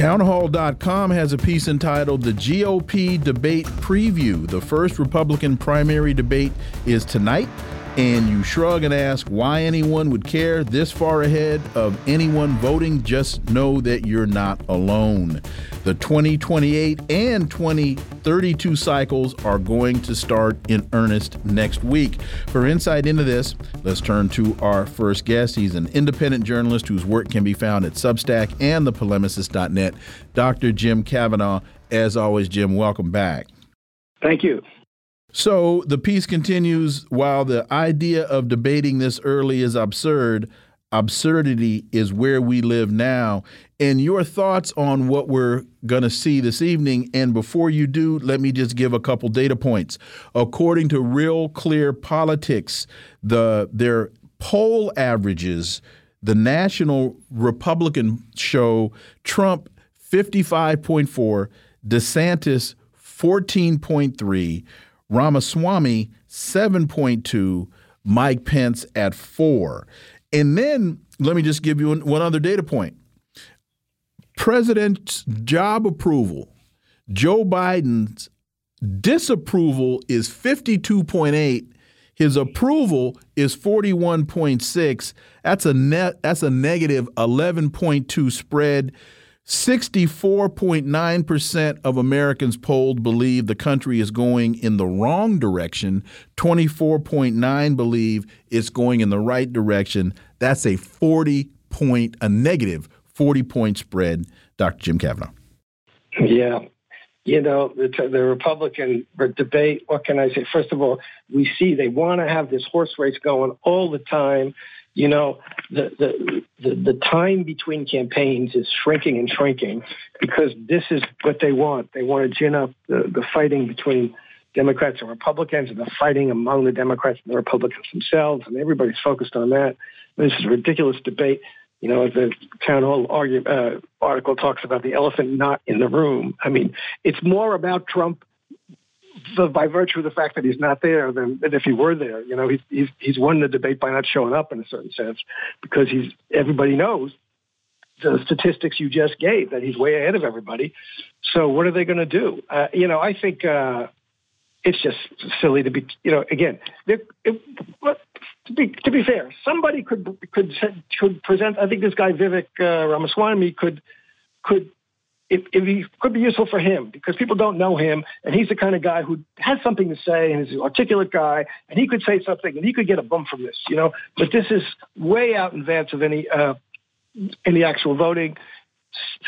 Townhall.com has a piece entitled The GOP Debate Preview. The first Republican primary debate is tonight, and you shrug and ask why anyone would care this far ahead of anyone voting. Just know that you're not alone. The 2028 and 2032 cycles are going to start in earnest next week. For insight into this, let's turn to our first guest. He's an independent journalist whose work can be found at Substack and thepolemicist.net. Dr. Jim Kavanagh. As always, Jim, welcome back. Thank you. So the piece continues while the idea of debating this early is absurd, absurdity is where we live now. And your thoughts on what we're going to see this evening. And before you do, let me just give a couple data points. According to Real Clear Politics, the their poll averages, the national Republican show Trump 55.4, DeSantis 14.3, Ramaswamy 7.2, Mike Pence at 4. And then let me just give you one other data point. President's job approval, Joe Biden's disapproval is 52.8. His approval is 41.6. That's a net that's a negative 11.2 spread. 64.9% of Americans polled believe the country is going in the wrong direction. 24.9 believe it's going in the right direction. That's a 40 point a negative 40 point spread, Dr. Jim Kavanagh. Yeah. You know, the, the Republican debate, what can I say? First of all, we see they want to have this horse race going all the time. You know, the, the, the, time between campaigns is shrinking and shrinking because this is what they want. They want to gin up the, the fighting between Democrats and Republicans and the fighting among the Democrats and the Republicans themselves, and everybody's focused on that. This is a ridiculous debate. You know, the town hall argue, uh, article talks about the elephant not in the room. I mean, it's more about Trump by virtue of the fact that he's not there than, than if he were there. You know, he's, he's he's won the debate by not showing up in a certain sense because he's everybody knows the statistics you just gave that he's way ahead of everybody. So what are they going to do? Uh, you know, I think uh, it's just silly to be. You know, again, it, to be to be fair, somebody could could could present. I think this guy Vivek uh, Ramaswamy could could if he could be useful for him because people don't know him and he's the kind of guy who has something to say and is an articulate guy and he could say something and he could get a bump from this, you know. But this is way out in advance of any uh, any actual voting.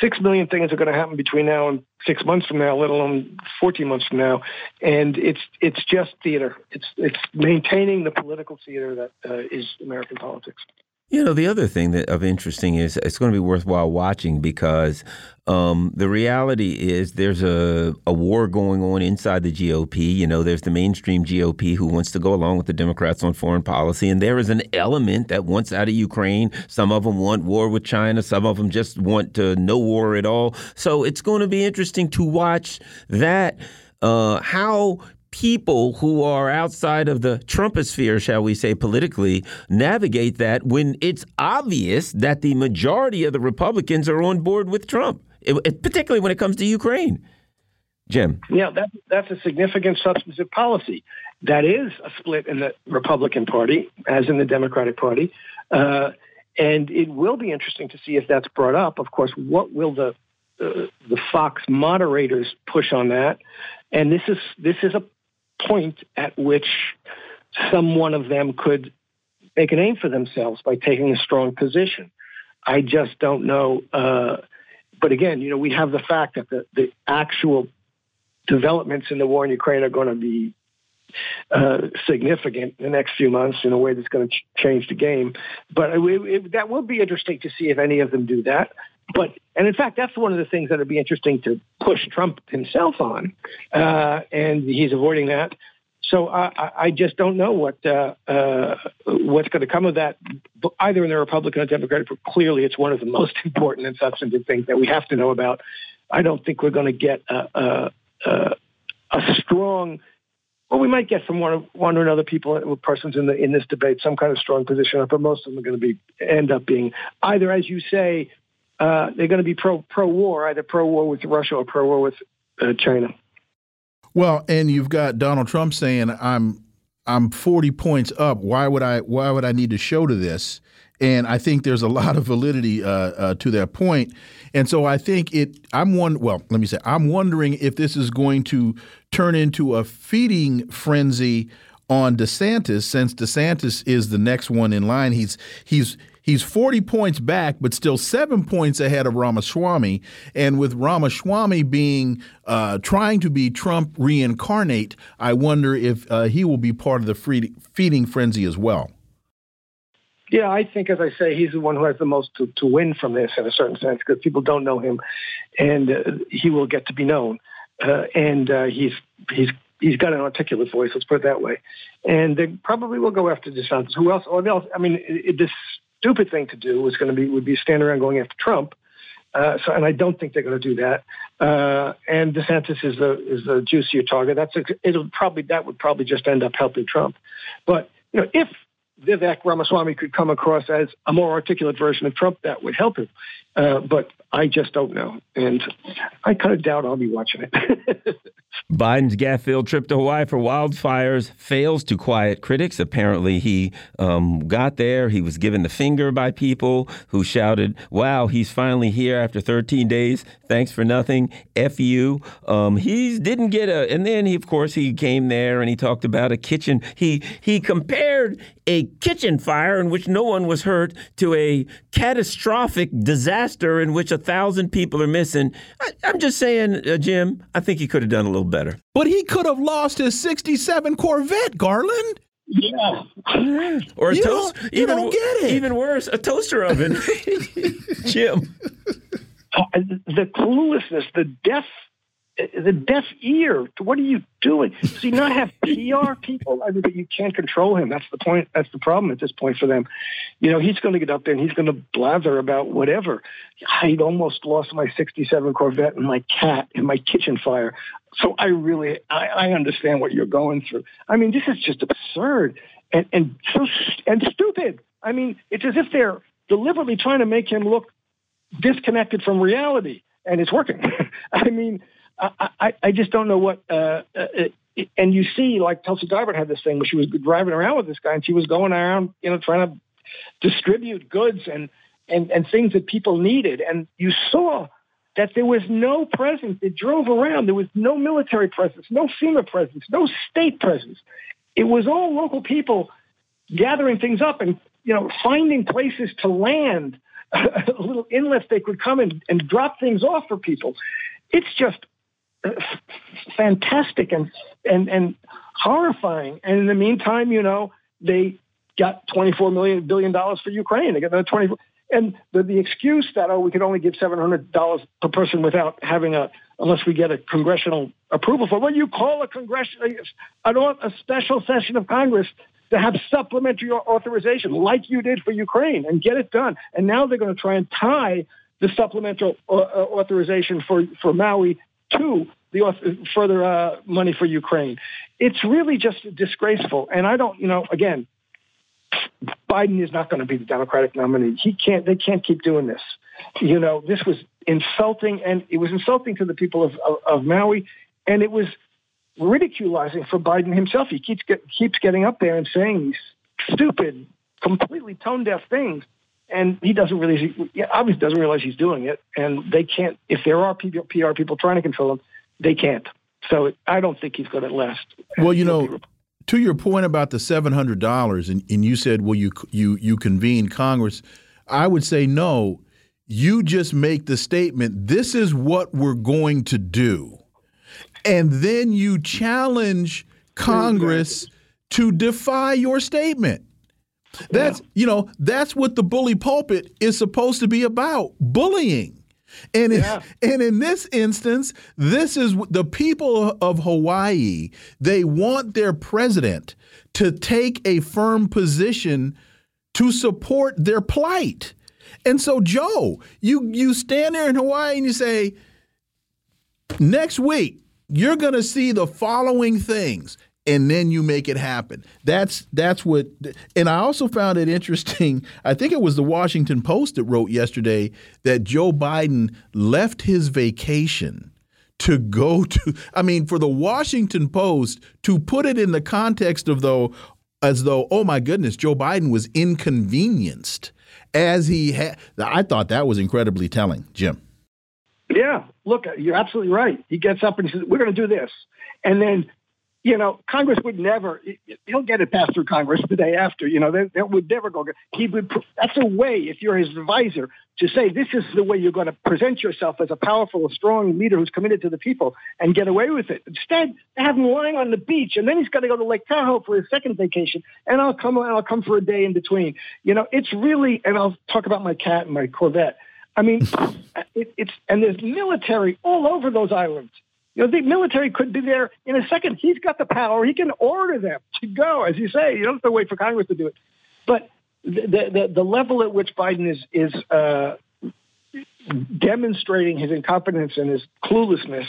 Six million things are going to happen between now and six months from now, let alone fourteen months from now, and it's it's just theater. It's it's maintaining the political theater that uh, is American politics. You know, the other thing that of interesting is it's going to be worthwhile watching because um, the reality is there's a, a war going on inside the GOP. You know, there's the mainstream GOP who wants to go along with the Democrats on foreign policy, and there is an element that wants out of Ukraine. Some of them want war with China. Some of them just want to no war at all. So it's going to be interesting to watch that. Uh, how people who are outside of the Trumposphere, shall we say, politically, navigate that when it's obvious that the majority of the Republicans are on board with Trump, it, it, particularly when it comes to Ukraine. Jim. Yeah, that, that's a significant substantive policy. That is a split in the Republican Party, as in the Democratic Party. Uh, and it will be interesting to see if that's brought up. Of course, what will the uh, the Fox moderators push on that? And this is this is a point at which some one of them could make a name for themselves by taking a strong position. I just don't know. Uh, but again, you know, we have the fact that the, the actual developments in the war in Ukraine are going to be uh, significant in the next few months in a way that's going to ch- change the game. But it, it, that will be interesting to see if any of them do that. But and in fact, that's one of the things that would be interesting to push Trump himself on, uh, and he's avoiding that. So I, I just don't know what uh, uh, what's going to come of that, either in the Republican or Democratic. But clearly, it's one of the most important and substantive things that we have to know about. I don't think we're going to get a, a, a, strong. Well, we might get from one, one or another people, persons in the in this debate, some kind of strong position, but most of them are going to be end up being either, as you say, uh, they're going to be pro pro war, either pro war with Russia or pro war with uh, China. Well, and you've got Donald Trump saying, "I'm I'm 40 points up. Why would I Why would I need to show to this?" And I think there's a lot of validity uh, uh, to that point. And so I think it. I'm one. Well, let me say, I'm wondering if this is going to turn into a feeding frenzy on DeSantis, since DeSantis is the next one in line. He's he's He's 40 points back, but still seven points ahead of Ramaswamy. And with Ramaswamy being uh, trying to be Trump reincarnate, I wonder if uh, he will be part of the feeding frenzy as well. Yeah, I think, as I say, he's the one who has the most to, to win from this in a certain sense because people don't know him, and uh, he will get to be known. Uh, and uh, he's he's he's got an articulate voice. Let's put it that way. And they probably will go after DeSantis. Who else? Or else? I mean, it, this stupid thing to do was going to be would be stand around going after Trump. Uh, so, and I don't think they're going to do that. Uh, and DeSantis is the is the juicier target. That's a, it'll probably that would probably just end up helping Trump. But you know, if Vivek Ramaswamy could come across as a more articulate version of Trump, that would help him. Uh, but I just don't know, and I kind of doubt I'll be watching it. Biden's gaffe-filled trip to Hawaii for wildfires fails to quiet critics. Apparently, he um, got there. He was given the finger by people who shouted, "Wow, he's finally here after 13 days. Thanks for nothing. F you." Um, he didn't get a, and then he, of course, he came there and he talked about a kitchen. He he compared a kitchen fire in which no one was hurt to a catastrophic disaster in which a thousand people are missing. I, am just saying, uh, Jim. I think he could have done a little better. But he could have lost his '67 Corvette, Garland. Yeah. Or a you toast. Don't, you even, don't get it. Even worse, a toaster oven. Jim. The cluelessness, the deaf the deaf ear. What are you doing? Does he not have PR people? I mean, but you can't control him. That's the point. That's the problem at this point for them. You know, he's going to get up there and he's going to blather about whatever. I almost lost my '67 Corvette and my cat and my kitchen fire. So I really, I, I understand what you're going through. I mean, this is just absurd and and so and stupid. I mean, it's as if they're deliberately trying to make him look disconnected from reality, and it's working. I mean I, I I, just don't know what. Uh, uh, and you see, like Tulsi Gabbard had this thing where she was driving around with this guy, and she was going around, you know, trying to distribute goods and and and things that people needed. And you saw that there was no presence. It drove around. There was no military presence, no FEMA presence, no state presence. It was all local people gathering things up and you know finding places to land, little inlets they could come and, and drop things off for people. It's just uh, fantastic and and and horrifying. And in the meantime, you know, they got 24 million billion dollars for Ukraine. They got another 24. And the, the excuse that oh we could only give seven hundred dollars per person without having a unless we get a congressional approval for what you call a congressional a, a special session of Congress to have supplementary authorization like you did for Ukraine and get it done. And now they're going to try and tie the supplemental uh, authorization for for Maui to the further uh, money for Ukraine. It's really just disgraceful. And I don't, you know, again, Biden is not going to be the Democratic nominee. He can't. They can't keep doing this. You know, this was insulting, and it was insulting to the people of, of, of Maui, and it was ridiculizing for Biden himself. He keeps get, keeps getting up there and saying these stupid, completely tone deaf things and he doesn't really obviously doesn't realize he's doing it and they can't if there are pr people trying to control him they can't. So i don't think he's going to last. Well you know to your point about the $700 and, and you said well you you you convene congress i would say no. You just make the statement this is what we're going to do and then you challenge congress to defy your statement that's yeah. you know that's what the bully pulpit is supposed to be about bullying And yeah. in, and in this instance, this is the people of Hawaii. They want their president to take a firm position to support their plight. And so, Joe, you you stand there in Hawaii and you say, next week you're going to see the following things and then you make it happen. That's that's what and I also found it interesting. I think it was the Washington Post that wrote yesterday that Joe Biden left his vacation to go to I mean for the Washington Post to put it in the context of though as though oh my goodness Joe Biden was inconvenienced as he had I thought that was incredibly telling, Jim. Yeah, look, you're absolutely right. He gets up and he says, "We're going to do this," and then you know, Congress would never, he'll get it passed through Congress the day after, you know, that, would never go. He would, that's a way, if you're his advisor, to say this is the way you're going to present yourself as a powerful, strong leader who's committed to the people and get away with it. Instead, they have him lying on the beach and then he's got to go to Lake Tahoe for his second vacation and I'll come, I'll come for a day in between. You know, it's really, and I'll talk about my cat and my Corvette. I mean, it, it's, and there's military all over those islands. You know, the military could be there in a second. He's got the power. He can order them to go, as you say. You don't have to wait for Congress to do it. But the the, the level at which Biden is is uh, demonstrating his incompetence and his cluelessness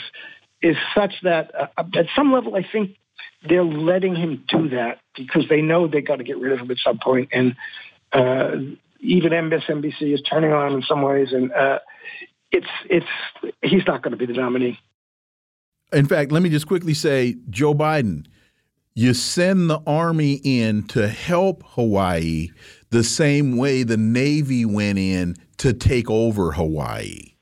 is such that uh, at some level, I think they're letting him do that because they know they got to get rid of him at some point. And uh, even MSNBC is turning on him in some ways, and uh, it's it's he's not going to be the nominee. In fact, let me just quickly say Joe Biden, you send the Army in to help Hawaii the same way the Navy went in to take over Hawaii.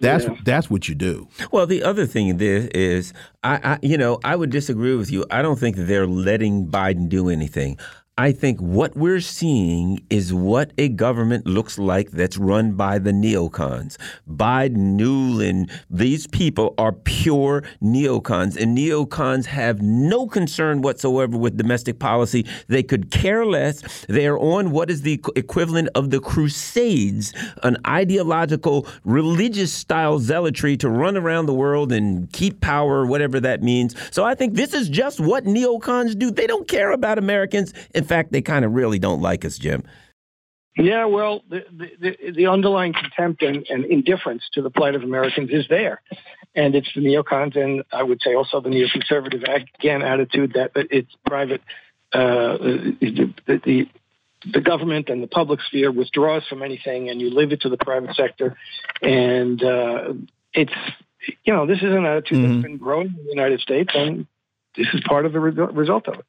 That's yeah. that's what you do. Well, the other thing is, I, I, you know I would disagree with you. I don't think they're letting Biden do anything. I think what we're seeing is what a government looks like that's run by the neocons. Biden, Nuland, these people are pure neocons, and neocons have no concern whatsoever with domestic policy. They could care less. They are on what is the equivalent of the Crusades, an ideological, religious style zealotry to run around the world and keep power, whatever that means. So I think this is just what neocons do. They don't care about Americans. In fact, they kind of really don't like us, Jim. Yeah, well, the the, the underlying contempt and, and, indifference to the plight of Americans is there, and it's the neocons and I would say also the neoconservative again attitude that it's private, uh, the, the the government and the public sphere withdraws from anything, and you leave it to the private sector, and uh, it's you know this is an attitude mm-hmm. that's been growing in the United States, and this is part of the re- result of it.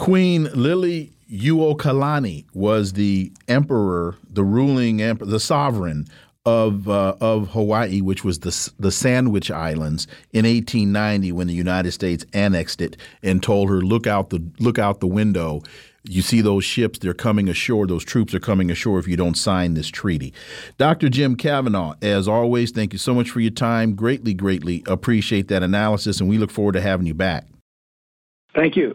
Queen Lily Uokalani was the emperor, the ruling emperor, the sovereign of uh, of Hawaii, which was the the Sandwich Islands in 1890 when the United States annexed it and told her, "Look out the look out the window." You see those ships, they're coming ashore. Those troops are coming ashore if you don't sign this treaty. Dr. Jim Kavanagh, as always, thank you so much for your time. Greatly, greatly appreciate that analysis, and we look forward to having you back. Thank you.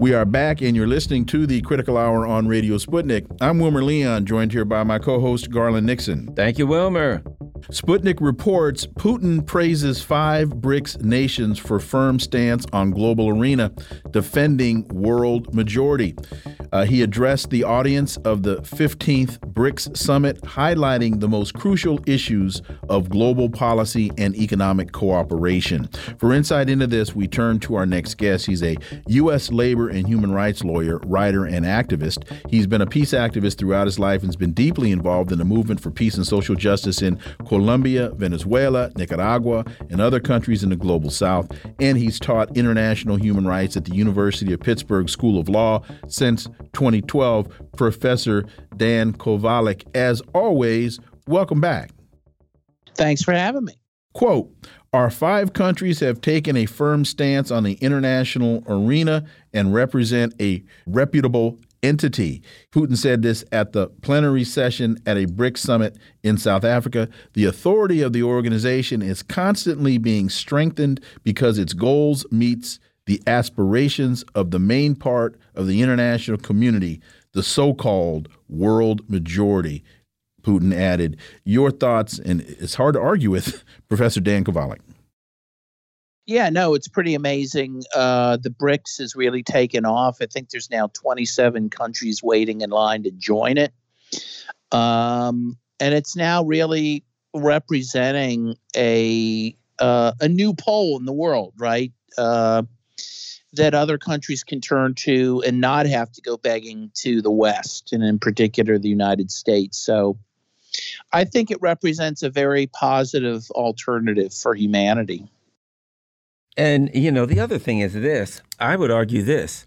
We are back, and you're listening to the Critical Hour on Radio Sputnik. I'm Wilmer Leon, joined here by my co host, Garland Nixon. Thank you, Wilmer. Sputnik reports Putin praises five BRICS nations for firm stance on global arena, defending world majority. Uh, he addressed the audience of the 15th BRICS summit, highlighting the most crucial issues of global policy and economic cooperation. For insight into this, we turn to our next guest. He's a U.S. labor and human rights lawyer, writer, and activist. He's been a peace activist throughout his life and has been deeply involved in the movement for peace and social justice in Colombia, Venezuela, Nicaragua, and other countries in the global south. And he's taught international human rights at the University of Pittsburgh School of Law since 2012. Professor Dan Kovalik, as always, welcome back. Thanks for having me. Quote, our five countries have taken a firm stance on the international arena and represent a reputable entity. Putin said this at the plenary session at a BRICS summit in South Africa. The authority of the organization is constantly being strengthened because its goals meets the aspirations of the main part of the international community, the so-called world majority. Putin added, Your thoughts, and it's hard to argue with Professor Dan Kovalik. Yeah, no, it's pretty amazing. Uh, the BRICS has really taken off. I think there's now 27 countries waiting in line to join it. Um, and it's now really representing a uh, a new pole in the world, right? Uh, that other countries can turn to and not have to go begging to the West, and in particular the United States. So I think it represents a very positive alternative for humanity. And, you know, the other thing is this I would argue this.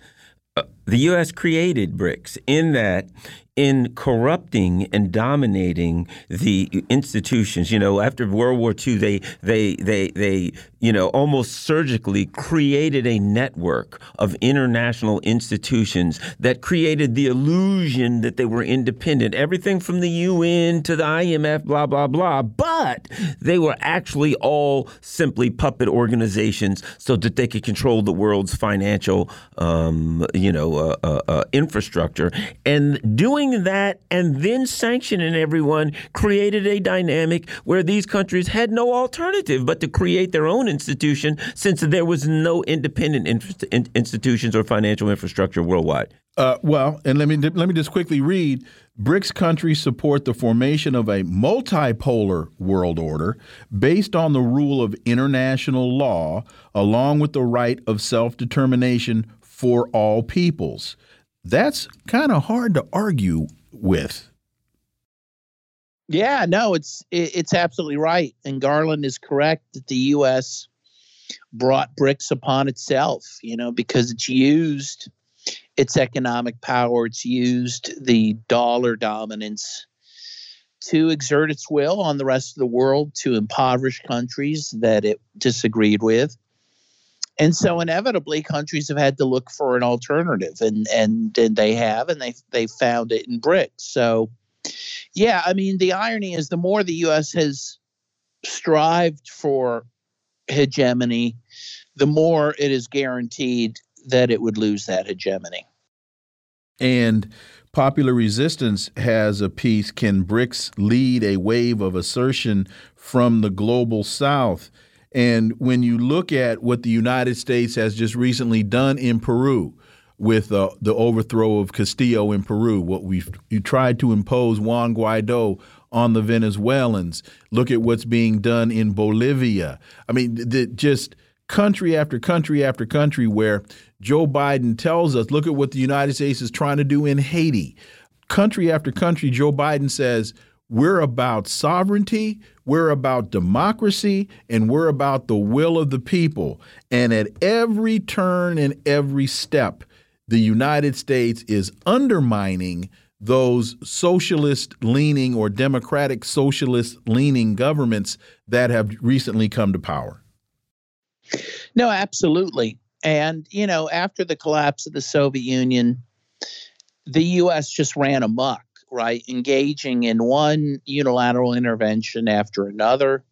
Uh, the U.S. created BRICS in that in corrupting and dominating the institutions. You know, after World War II, they they they they you know almost surgically created a network of international institutions that created the illusion that they were independent. Everything from the UN to the IMF, blah blah blah. But they were actually all simply puppet organizations so that they could control the world's financial, um, you know, uh, uh, uh infrastructure and doing that and then sanctioning everyone created a dynamic where these countries had no alternative but to create their own institution since there was no independent institutions or financial infrastructure worldwide. Uh, well, and let me let me just quickly read. BRICS countries support the formation of a multipolar world order based on the rule of international law, along with the right of self determination for all peoples that's kind of hard to argue with. Yeah, no, it's it's absolutely right, and Garland is correct that the U.S. brought BRICS upon itself. You know, because it's used its economic power, it's used the dollar dominance to exert its will on the rest of the world to impoverish countries that it disagreed with and so inevitably countries have had to look for an alternative and and, and they have and they they found it in BRICS so yeah i mean the irony is the more the us has strived for hegemony the more it is guaranteed that it would lose that hegemony. And popular resistance has a piece. Can brics lead a wave of assertion from the global south? And when you look at what the United States has just recently done in Peru, with uh, the overthrow of Castillo in Peru, what we you tried to impose Juan Guaido on the Venezuelans. Look at what's being done in Bolivia. I mean, the, just country after country after country where Joe Biden tells us, look at what the United States is trying to do in Haiti. Country after country, Joe Biden says we're about sovereignty, we're about democracy, and we're about the will of the people. And at every turn and every step, the United States is undermining those socialist leaning or democratic socialist leaning governments that have recently come to power. No, absolutely. And, you know, after the collapse of the Soviet Union, the U.S. just ran amok right? Engaging in one unilateral intervention after another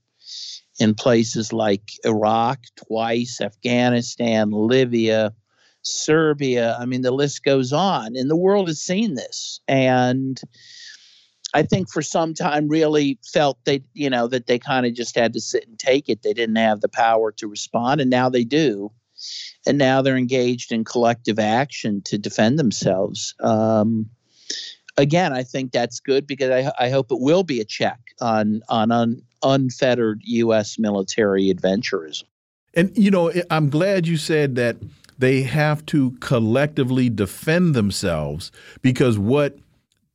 in places like Iraq, twice, Afghanistan, Libya, Serbia. I mean, the list goes on. And the world has seen this. And I think for some time really felt they, you know, that they kind of just had to sit and take it. They didn't have the power to respond. And now they do. And now they're engaged in collective action to defend themselves. Um, again, I think that's good because I, I hope it will be a check on on un, unfettered U.S. military adventurism. And you know, I'm glad you said that they have to collectively defend themselves because what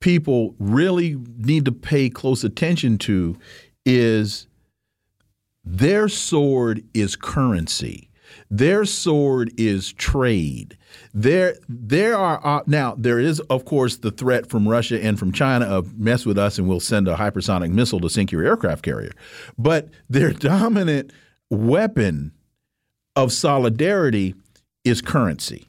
people really need to pay close attention to is their sword is currency. Their sword is trade. There, there are uh, now there is of course the threat from Russia and from China of mess with us and we'll send a hypersonic missile to sink your aircraft carrier. But their dominant weapon of solidarity is currency.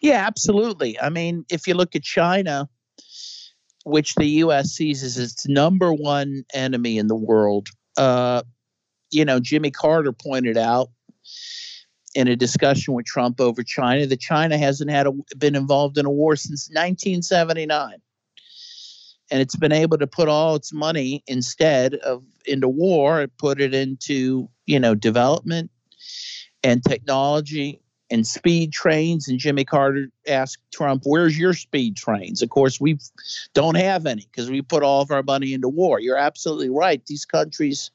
Yeah, absolutely. I mean, if you look at China, which the U.S. sees as its number one enemy in the world, uh, you know, Jimmy Carter pointed out in a discussion with Trump over China that China hasn't had a, been involved in a war since 1979 and it's been able to put all its money instead of into war put it into you know development and technology and speed trains. And jimmy carter asked trump where's your speed trains? Of course we don't have any because we put all of our money into war. You're absolutely right. These countries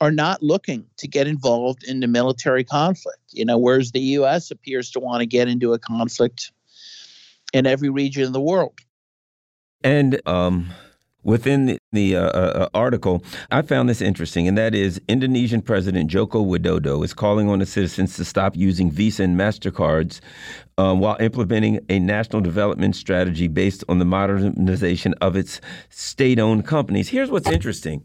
are not looking to get involved in the military conflict. You know whereas the us appears to want to get into a conflict in every region of the world. And um, within the, the uh, uh, article, I found this interesting, and that is Indonesian President Joko Widodo is calling on the citizens to stop using Visa and MasterCards um, while implementing a national development strategy based on the modernization of its state owned companies. Here's what's interesting.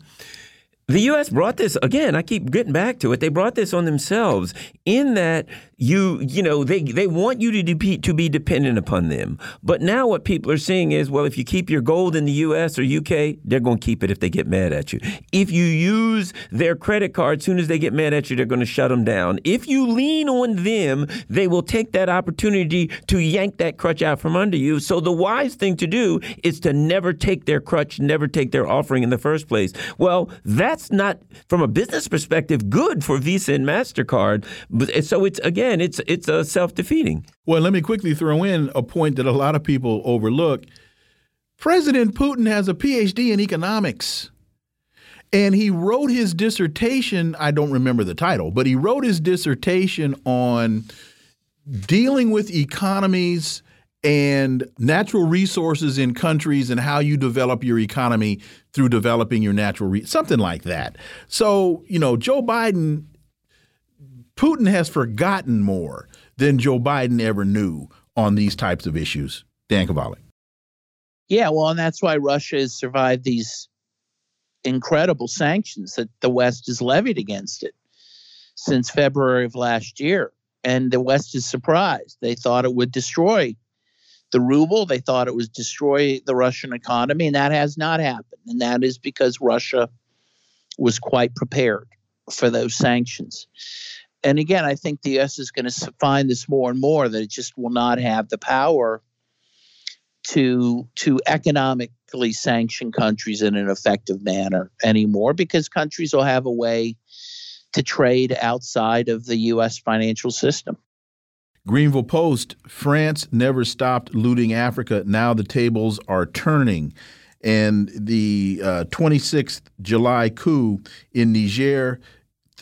The U.S. brought this again. I keep getting back to it. They brought this on themselves in that you you know they they want you to be to be dependent upon them. But now what people are seeing is well, if you keep your gold in the U.S. or U.K., they're going to keep it if they get mad at you. If you use their credit card, as soon as they get mad at you, they're going to shut them down. If you lean on them, they will take that opportunity to yank that crutch out from under you. So the wise thing to do is to never take their crutch, never take their offering in the first place. Well, that's not from a business perspective good for Visa and Mastercard. But so it's again again, it's it's uh, a self defeating. Well, let me quickly throw in a point that a lot of people overlook. President Putin has a PhD in economics. And he wrote his dissertation, I don't remember the title, but he wrote his dissertation on dealing with economies and natural resources in countries and how you develop your economy through developing your natural something like that. So, you know, Joe Biden Putin has forgotten more than Joe Biden ever knew on these types of issues. Dan Kovalik. Yeah, well, and that's why Russia has survived these incredible sanctions that the West has levied against it since February of last year. And the West is surprised. They thought it would destroy the ruble, they thought it would destroy the Russian economy, and that has not happened. And that is because Russia was quite prepared for those sanctions and again, I think the U.S. is going to find this more and more that it just will not have the power to to economically sanction countries in an effective manner anymore because countries will have a way to trade outside of the U.S. financial system. Greanville Post France never stopped looting Africa. Now the tables are turning. And the uh, 26th July coup in Niger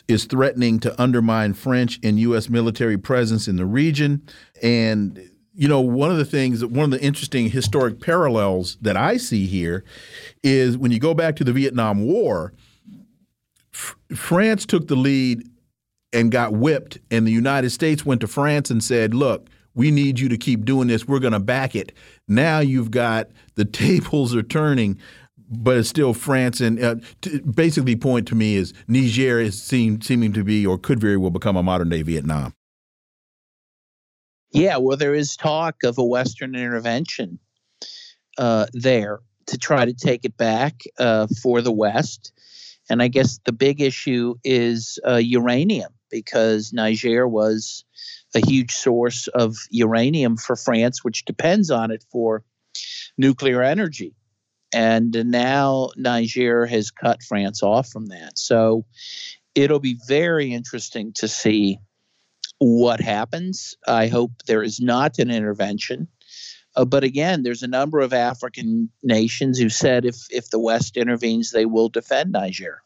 is threatening to undermine French and U.S. military presence in the region. And, you know, one of the things, one of the interesting historic parallels that I see here is when you go back to the Vietnam War, France took the lead and got whipped, and the United States went to France and said, look, we need you to keep doing this. We're going to back it. Now you've got the tables are turning but it's still France. And uh, basically, point to me is Niger is seem, seeming to be or could very well become a modern day Vietnam. Yeah, well, there is talk of a Western intervention uh, there to try to take it back uh, for the West. And I guess the big issue is uh, uranium because Niger was a huge source of uranium for France, which depends on it for nuclear energy. And now Niger has cut France off from that. So it'll be very interesting to see what happens. I hope there is not an intervention. Uh, but again, there's a number of African nations who said if, if the West intervenes, they will defend Niger.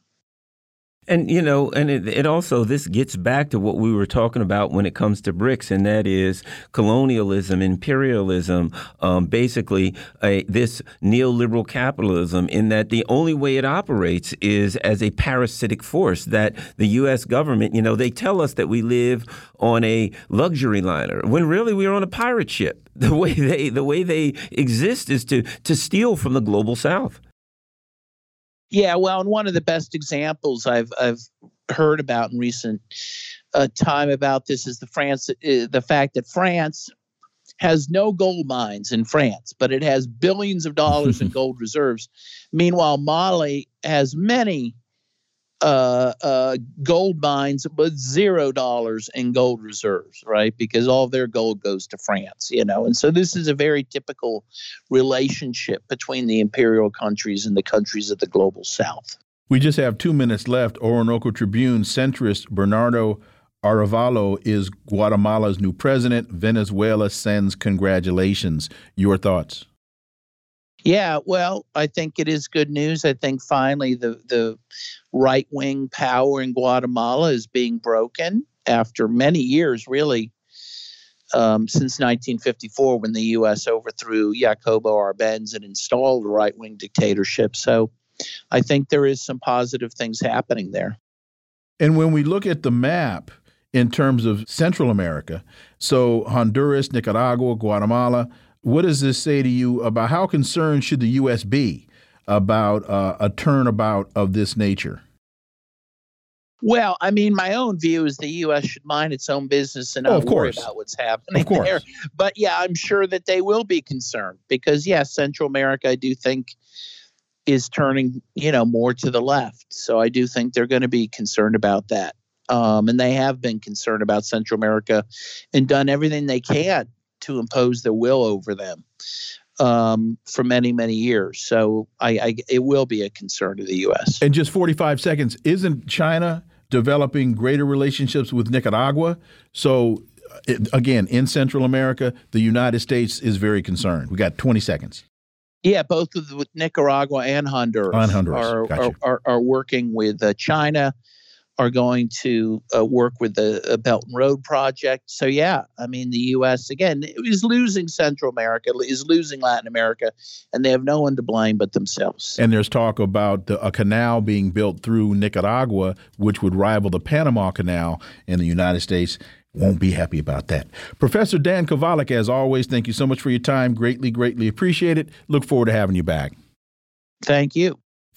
And you know, and it, it, also this gets back to what we were talking about when it comes to BRICS, and that is colonialism, imperialism, um, basically a, this neoliberal capitalism. In that the only way it operates is as a parasitic force. That the U.S. government, you know, they tell us that we live on a luxury liner when really we're on a pirate ship. The way they the way they exist is to to steal from the global South. Yeah, well, and one of the best examples I've I've heard about in recent uh, time about this is the France uh, the fact that France has no gold mines in France, but it has billions of dollars in gold reserves. Meanwhile, Mali has many uh, uh, gold mines, but zero dollars in gold reserves, right? Because all their gold goes to France, you know. And so this is a very typical relationship between the imperial countries and the countries of the global south. We just have two minutes left. Orinoco Tribune centrist Bernardo Arevalo is Guatemala's new president. Venezuela sends congratulations. Your thoughts? Yeah, well, I think it is good news. I think finally the the right wing power in Guatemala is being broken after many years, really, um, since 1954 when the U.S. overthrew Jacobo Arbenz and installed a right wing dictatorship. So I think there is some positive things happening there. And when we look at the map in terms of Central America, so Honduras, Nicaragua, Guatemala, what does this say to you about how concerned should the U.S. be about uh, a turnabout of this nature? Well, I mean, my own view is the U.S. should mind its own business and not oh, worry about what's happening there. But yeah, I'm sure that they will be concerned because, yes, yeah, Central America, I do think, is turning, you know, more to the left. So I do think they're going to be concerned about that. Um, and they have been concerned about Central America and done everything they can to impose their will over them um, for many, many years. So I, I, it will be a concern to the U.S. In just 45 seconds, isn't China developing greater relationships with Nicaragua? So it, again, in Central America, the United States is very concerned. We got 20 seconds. Yeah, both with Nicaragua and Honduras, and Honduras. Are, are, are, are, working with uh, China are going to uh, work with the Belt and Road Project. So, yeah, I mean, the U.S., again, is losing Central America, is losing Latin America, and they have no one to blame but themselves. And there's talk about the, a canal being built through Nicaragua, which would rival the Panama Canal in the United States. Won't be happy about that. Professor Dan Kovalik, as always, thank you so much for your time. Greatly, greatly appreciate it. Look forward to having you back. Thank you.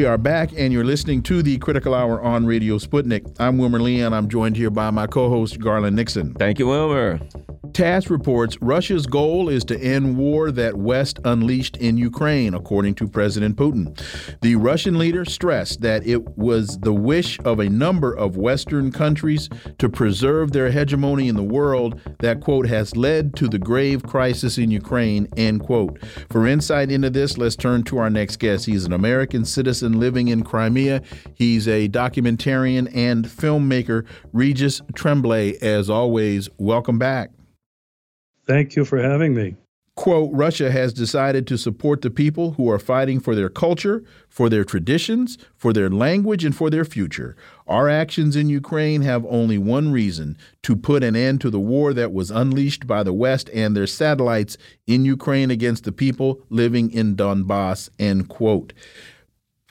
We are back, and you're listening to the Critical Hour on Radio Sputnik. I'm Wilmer Leon, and I'm joined here by my co host, Garland Nixon. Thank you, Wilmer. TASS reports Russia's goal is to end war that West unleashed in Ukraine, according to President Putin. The Russian leader stressed that it was the wish of a number of Western countries to preserve their hegemony in the world that, quote, has led to the grave crisis in Ukraine, end quote. For insight into this, let's turn to our next guest. He's an American citizen living in Crimea. He's a documentarian and filmmaker, Regis Tremblay. As always, welcome back. Thank you for having me. Quote Russia has decided to support the people who are fighting for their culture, for their traditions, for their language, and for their future. Our actions in Ukraine have only one reason to put an end to the war that was unleashed by the West and their satellites in Ukraine against the people living in Donbass. End quote.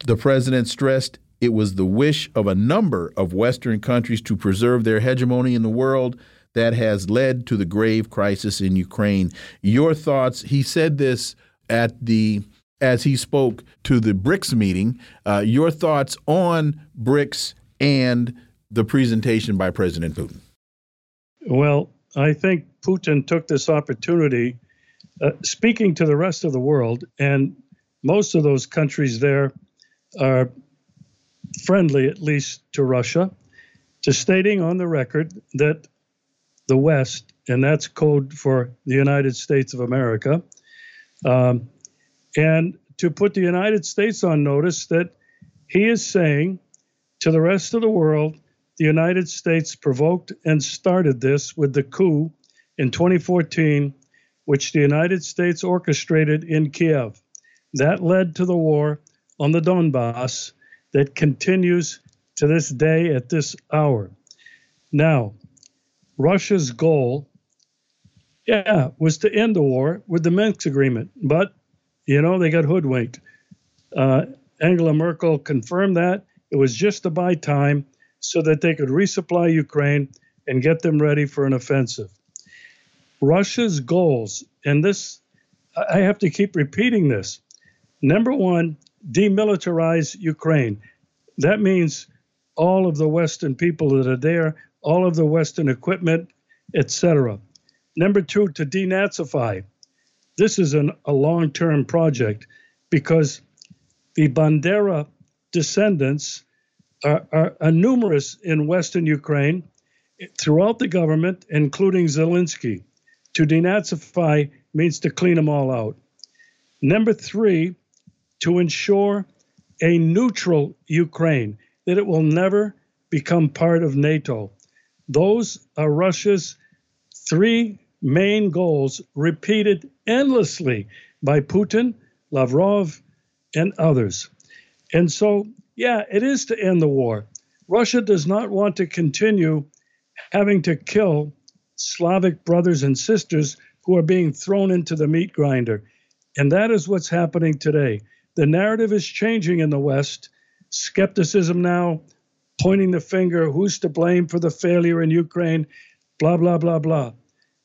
The president stressed it was the wish of a number of Western countries to preserve their hegemony in the world that has led to the grave crisis in Ukraine. Your thoughts? He said this at the as he spoke to the BRICS meeting. Uh, your thoughts on BRICS and the presentation by President Putin? Well, I think Putin took this opportunity, uh, speaking to the rest of the world, and most of those countries there are friendly, at least to Russia. to stating on the record that the West, and that's code for the United States of America, um, and to put the United States on notice that he is saying to the rest of the world, the United States provoked and started this with the coup in 2014, which the United States orchestrated in Kiev. That led to the war on the Donbass that continues to this day at this hour. Now, Russia's goal, yeah, was to end the war with the Minsk agreement, but you know they got hoodwinked. Uh, Angela Merkel confirmed that it was just to buy time so that they could resupply Ukraine and get them ready for an offensive. Russia's goals, and this, I have to keep repeating this. Number one, demilitarize Ukraine. That means all of the Western people that are there, all of the Western equipment, etc. Number two, to denazify. This is an, a long term project because the Bandera descendants are, are, are numerous in Western Ukraine throughout the government, including Zelensky. To denazify means to clean them all out. Number three, to ensure a neutral Ukraine, that it will never become part of NATO. Those are Russia's three main goals, repeated endlessly by Putin, Lavrov, and others. And so, yeah, it is to end the war. Russia does not want to continue having to kill Slavic brothers and sisters who are being thrown into the meat grinder. And that is what's happening today. The narrative is changing in the West. Skepticism now, pointing the finger, who's to blame for the failure in Ukraine, blah, blah, blah, blah.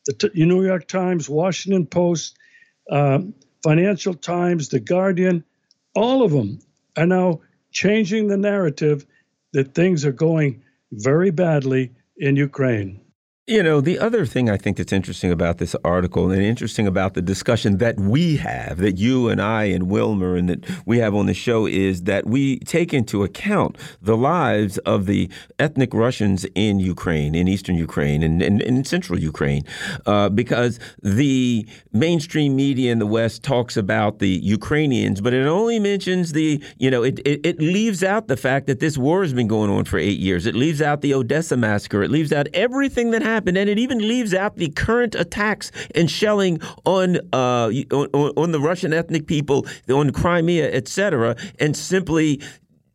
The New York Times, Washington Post, um, Financial Times, The Guardian, all of them are now changing the narrative that things are going very badly in Ukraine. You know, the other thing I think that's interesting about this article and interesting about the discussion that we have, that you and I and Wilmer and that we have on the show is that we take into account the lives of the ethnic Russians in Ukraine, in eastern Ukraine, and in central Ukraine. Uh, because the mainstream media in the West talks about the Ukrainians, but it only mentions the, you know, it, it, it leaves out the fact that this war has been going on for eight years. It leaves out the Odessa massacre. It leaves out everything that happened happened, and it even leaves out the current attacks and shelling on uh, on, on, the Russian ethnic people, on Crimea, etc., and simply.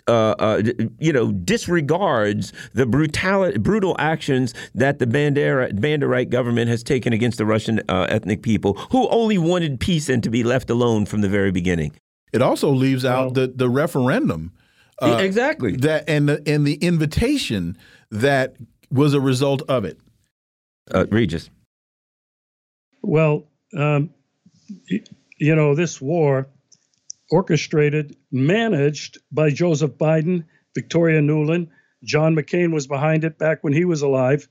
Uh, uh, you know, disregards the brutal brutal actions that the Bandera, Banderite government has taken against the Russian uh, ethnic people, who only wanted peace and to be left alone from the very beginning. It also leaves out well, the the referendum, uh, exactly that and the and the invitation that was a result of it uh, Regis? Well, um, you know, this war orchestrated, managed by Joseph Biden, Victoria Nuland, John McCain was behind it back when he was alive,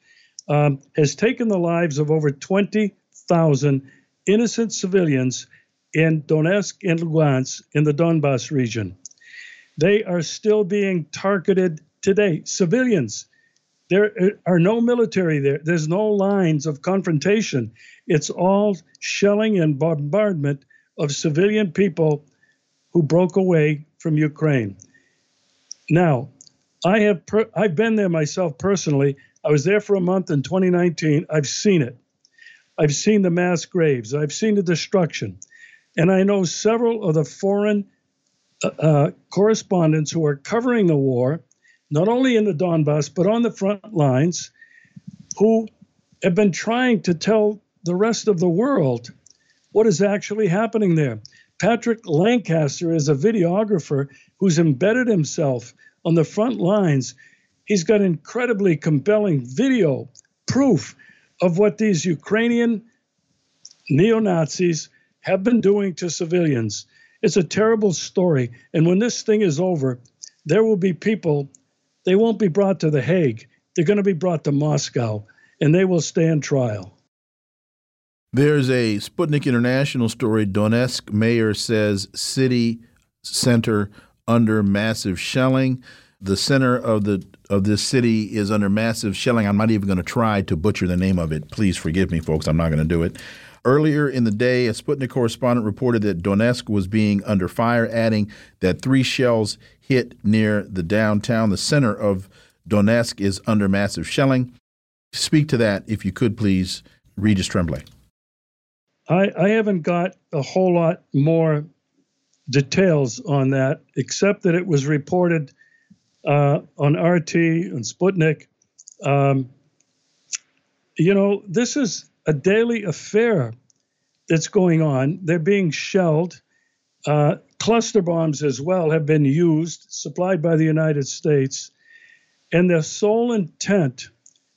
um, has taken the lives of over 20,000 innocent civilians in Donetsk and Lugansk in the Donbass region. They are still being targeted today, civilians there are no military there. There's no lines of confrontation. It's all shelling and bombardment of civilian people who broke away from Ukraine. Now, I have per- I've been there myself personally. I was there for a month in 2019. I've seen it. I've seen the mass graves. I've seen the destruction, and I know several of the foreign uh, uh correspondents who are covering the war not only in the Donbass, but on the front lines, who have been trying to tell the rest of the world what is actually happening there. Patrick Lancaster is a videographer who's embedded himself on the front lines. He's got incredibly compelling video proof of what these Ukrainian neo Nazis have been doing to civilians. It's a terrible story. And when this thing is over, there will be people they won't be brought to The Hague. They're going to be brought to Moscow, and they will stand trial. There's a Sputnik International story. Donetsk mayor says city center under massive shelling. The center of the of this city is under massive shelling. I'm not even going to try to butcher the name of it. Please forgive me, folks. I'm not going to do it. Earlier in the day, a Sputnik correspondent reported that Donetsk was being under fire, adding that three shells hit near the downtown. The center of Donetsk is under massive shelling. Speak to that, if you could, please, Regis Tremblay. I, I haven't got a whole lot more details on that, except that it was reported uh, on RT and Sputnik. Um, you know, this is a daily affair that's going on. They're being shelled. Uh, cluster bombs as well have been used, supplied by the United States. And their sole intent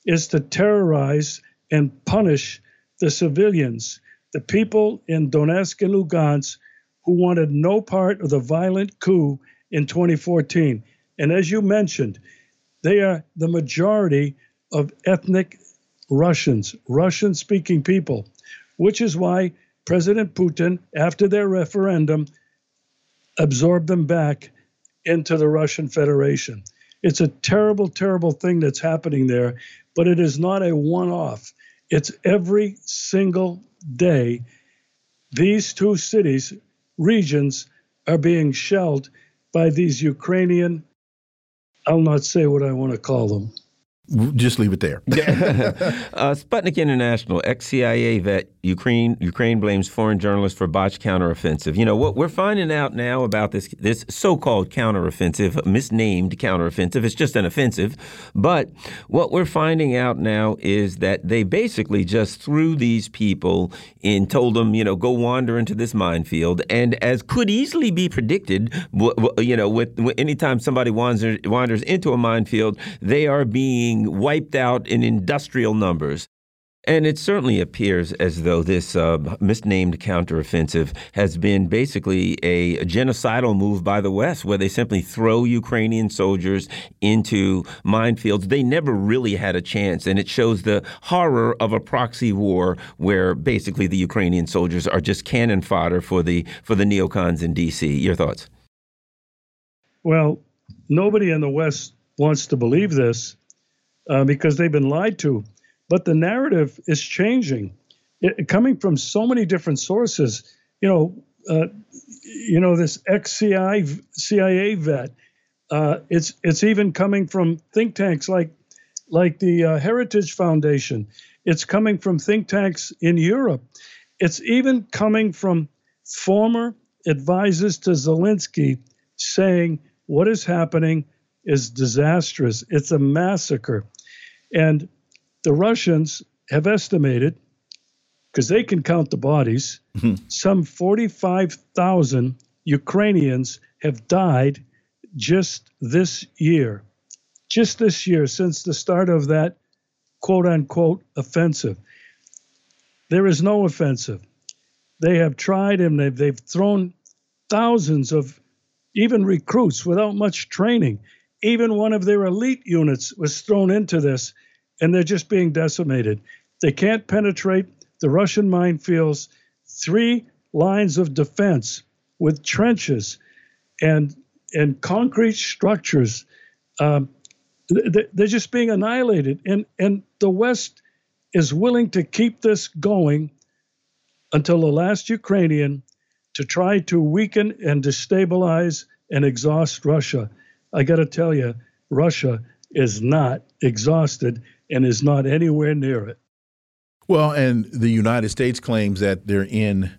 is to terrorize and punish the civilians, the people in Donetsk and Lugansk who wanted no part of the violent coup in 2014. And as you mentioned, they are the majority of ethnic Russians, Russian speaking people, which is why President Putin, after their referendum, absorbed them back into the Russian Federation. It's a terrible, terrible thing that's happening there, but it is not a one off. It's every single day. These two cities, regions, are being shelled by these Ukrainian, I'll not say what I want to call them, just leave it there. uh, Sputnik International, ex-CIA vet, Ukraine Ukraine blames foreign journalists for botched counteroffensive. You know what we're finding out now about this this so-called counteroffensive, misnamed counteroffensive. It's just an offensive, but what we're finding out now is that they basically just threw these people and told them, you know, go wander into this minefield, and as could easily be predicted, you know, with, anytime somebody wanders wanders into a minefield, they are being wiped out in industrial numbers. And it certainly appears as though this uh, misnamed counteroffensive has been basically a, a, genocidal move by the West, where they simply throw Ukrainian soldiers into minefields. They never really had a chance, and it shows the horror of a proxy war, where basically the Ukrainian soldiers are just cannon fodder for the for the neocons in D.C. Your thoughts? Well, nobody in the West wants to believe this, uh, because they've been lied to. But the narrative is changing, it, coming from so many different sources. You know, uh, you know this ex-CIA CIA vet. Uh, it's it's even coming from think tanks like like the uh, Heritage Foundation. It's coming from think tanks in Europe. It's even coming from former advisors to Zelensky saying what is happening is disastrous. It's a massacre. And the Russians have estimated, because they can count the bodies, mm-hmm. some 45,000 Ukrainians have died just this year. Just this year, since the start of that quote unquote offensive. There is no offensive. They have tried and they've, they've thrown thousands of even recruits without much training even one of their elite units was thrown into this, and they're just being decimated. They can't penetrate the Russian minefields, three lines of defense with trenches and and concrete structures. Um, they're just being annihilated, and and the West is willing to keep this going until the last Ukrainian to try to weaken and destabilize and exhaust Russia. I got to tell you, Russia is not exhausted and is not anywhere near it. Well, and the United States claims that they're in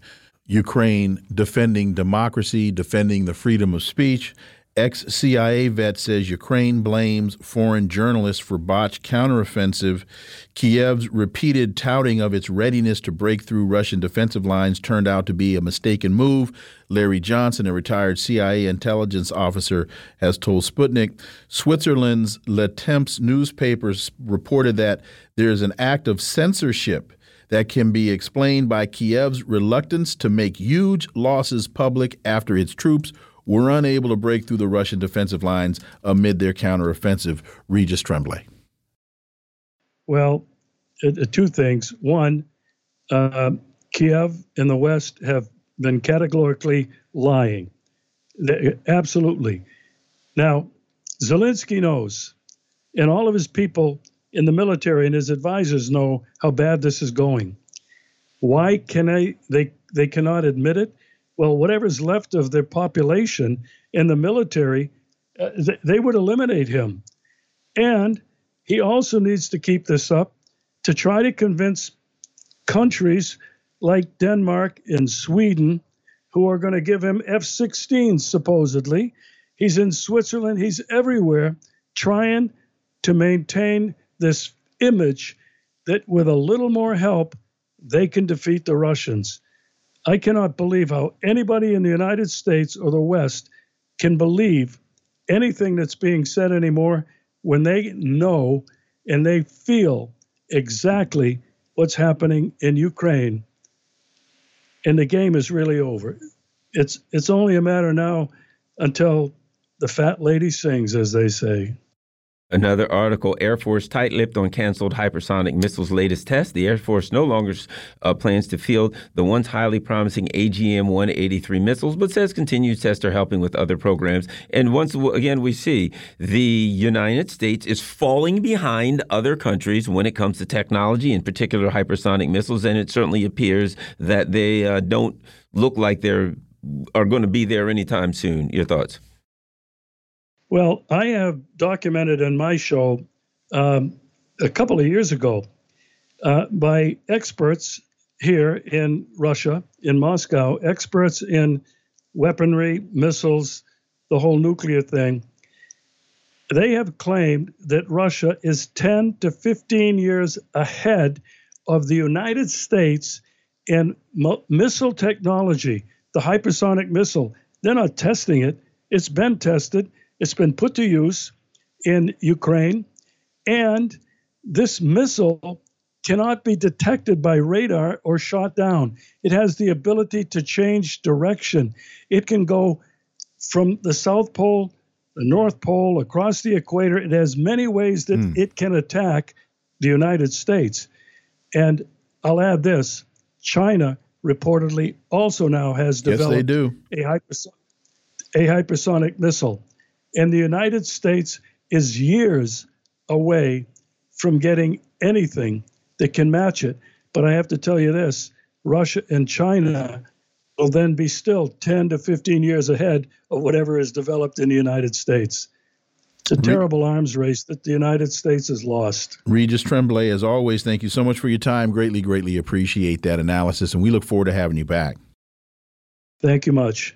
Ukraine defending democracy, defending the freedom of speech, Ex CIA vet says Ukraine blames foreign journalists for botched counteroffensive. Kiev's repeated touting of its readiness to break through Russian defensive lines turned out to be a mistaken move. Larry Johnson, a retired CIA intelligence officer, has told Sputnik. Switzerland's Le Temps newspapers reported that there is an act of censorship that can be explained by Kiev's reluctance to make huge losses public after its troops were unable to break through the Russian defensive lines amid their counteroffensive. Regis Tremblay. Well, uh, two things. One, uh, Kiev and the West have been categorically lying. They, absolutely. Now, Zelensky knows, and all of his people in the military and his advisors know how bad this is going. Why can I, they they cannot admit it? Well, whatever's left of their population in the military, uh, they, they would eliminate him. And he also needs to keep this up to try to convince countries like Denmark and Sweden, who are going to give him F 16s, supposedly. He's in Switzerland, he's everywhere trying to maintain this image that with a little more help, they can defeat the Russians. I cannot believe how anybody in the United States or the West can believe anything that's being said anymore when they know and they feel exactly what's happening in Ukraine. And the game is really over. It's it's only a matter now until the fat lady sings, as they say. Another article Air Force tight lipped on canceled hypersonic missiles' latest test. The Air Force no longer uh, plans to field the once highly promising AGM 183 missiles, but says continued tests are helping with other programs. And once again, we see the United States is falling behind other countries when it comes to technology, in particular hypersonic missiles. And it certainly appears that they uh, don't look like they're are going to be there anytime soon. Your thoughts? Well, I have documented in my show um, a couple of years ago uh, by experts here in Russia, in Moscow, experts in weaponry, missiles, the whole nuclear thing. They have claimed that Russia is 10 to 15 years ahead of the United States in missile technology, the hypersonic missile. They're not testing it, it's been tested it's been put to use in Ukraine, and this missile cannot be detected by radar or shot down. It has the ability to change direction. It can go from the South Pole, the North Pole, across the equator. It has many ways that mm. it can attack the United States. And I'll add this China reportedly also now has developed yes, they do. A, hypersonic, a hypersonic missile. And the United States is years away from getting anything that can match it. But I have to tell you this Russia and China will then be still 10 to 15 years ahead of whatever is developed in the United States. It's a terrible arms race that the United States has lost. Regis Tremblay, as always, thank you so much for your time. Greatly, greatly appreciate that analysis, and we look forward to having you back. Thank you much.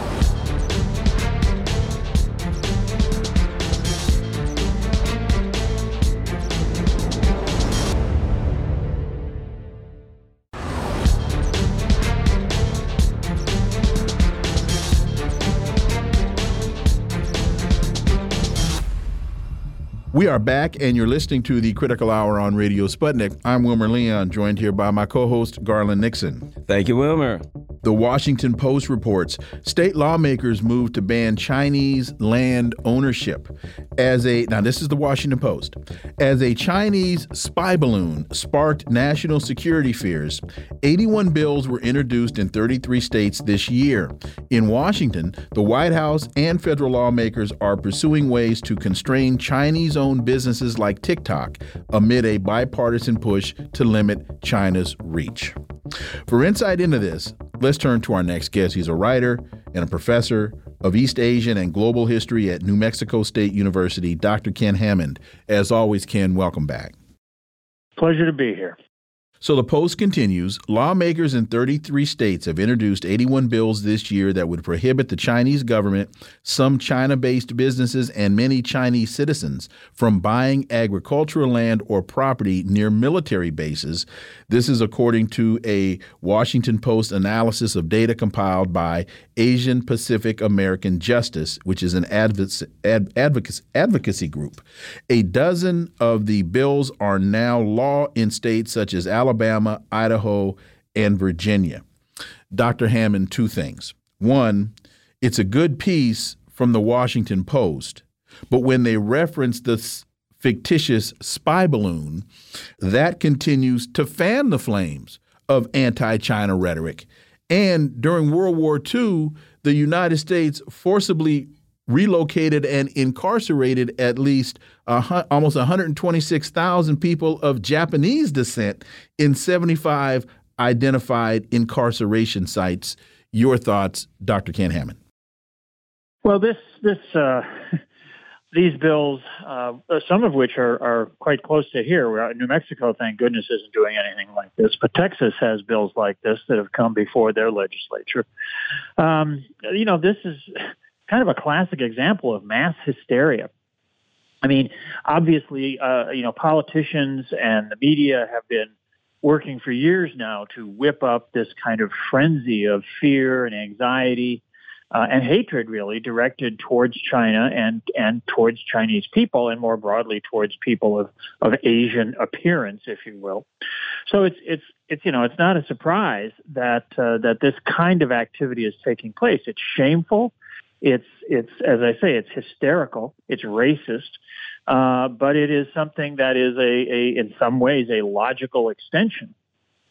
We are back, and you're listening to the Critical Hour on Radio Sputnik. I'm Wilmer Leon, joined here by my co host, Garland Nixon. Thank you, Wilmer. The Washington Post reports state lawmakers moved to ban Chinese land ownership as a now this is the Washington Post as a Chinese spy balloon sparked national security fears. 81 bills were introduced in 33 states this year. In Washington, the White House and federal lawmakers are pursuing ways to constrain Businesses like TikTok amid a bipartisan push to limit China's reach. For insight into this, let's turn to our next guest. He's a writer and a professor of East Asian and Global History at New Mexico State University, Dr. Ken Hammond. As always, Ken, welcome back. Pleasure to be here. So the Post continues lawmakers in 33 states have introduced 81 bills this year that would prohibit the Chinese government, some China based businesses, and many Chinese citizens from buying agricultural land or property near military bases. This is according to a Washington Post analysis of data compiled by Asian Pacific American Justice, which is an advocacy, advocacy group. A dozen of the bills are now law in states such as Alabama. Alabama, Idaho, and Virginia. Dr. Hammond, two things. One, it's a good piece from the Washington Post, but when they reference the fictitious spy balloon, that continues to fan the flames of anti China rhetoric. And during World War II, the United States forcibly relocated and incarcerated at least uh, almost 126,000 people of Japanese descent in 75 identified incarceration sites. Your thoughts, Dr. Ken Hammond? Well, this this uh, these bills, uh, some of which are, are quite close to here. New Mexico, thank goodness, isn't doing anything like this, but Texas has bills like this that have come before their legislature. Um, you know, this is kind of a classic example of mass hysteria. I mean, obviously, uh, you know, politicians and the media have been working for years now to whip up this kind of frenzy of fear and anxiety uh, and hatred, really, directed towards China and and towards Chinese people, and more broadly towards people of of Asian appearance, if you will. So it's it's it's you know it's not a surprise that uh, that this kind of activity is taking place. It's shameful. It's it's as I say, it's hysterical. It's racist. Uh, but it is something that is a, a, in some ways, a logical extension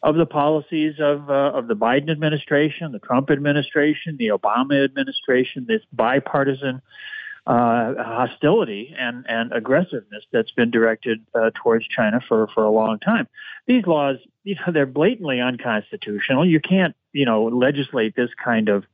of the policies of uh, of the Biden administration, the Trump administration, the Obama administration, this bipartisan uh, hostility and, and aggressiveness that's been directed uh, towards China for, for a long time. These laws, you know, they're blatantly unconstitutional. You can't, you know, legislate this kind of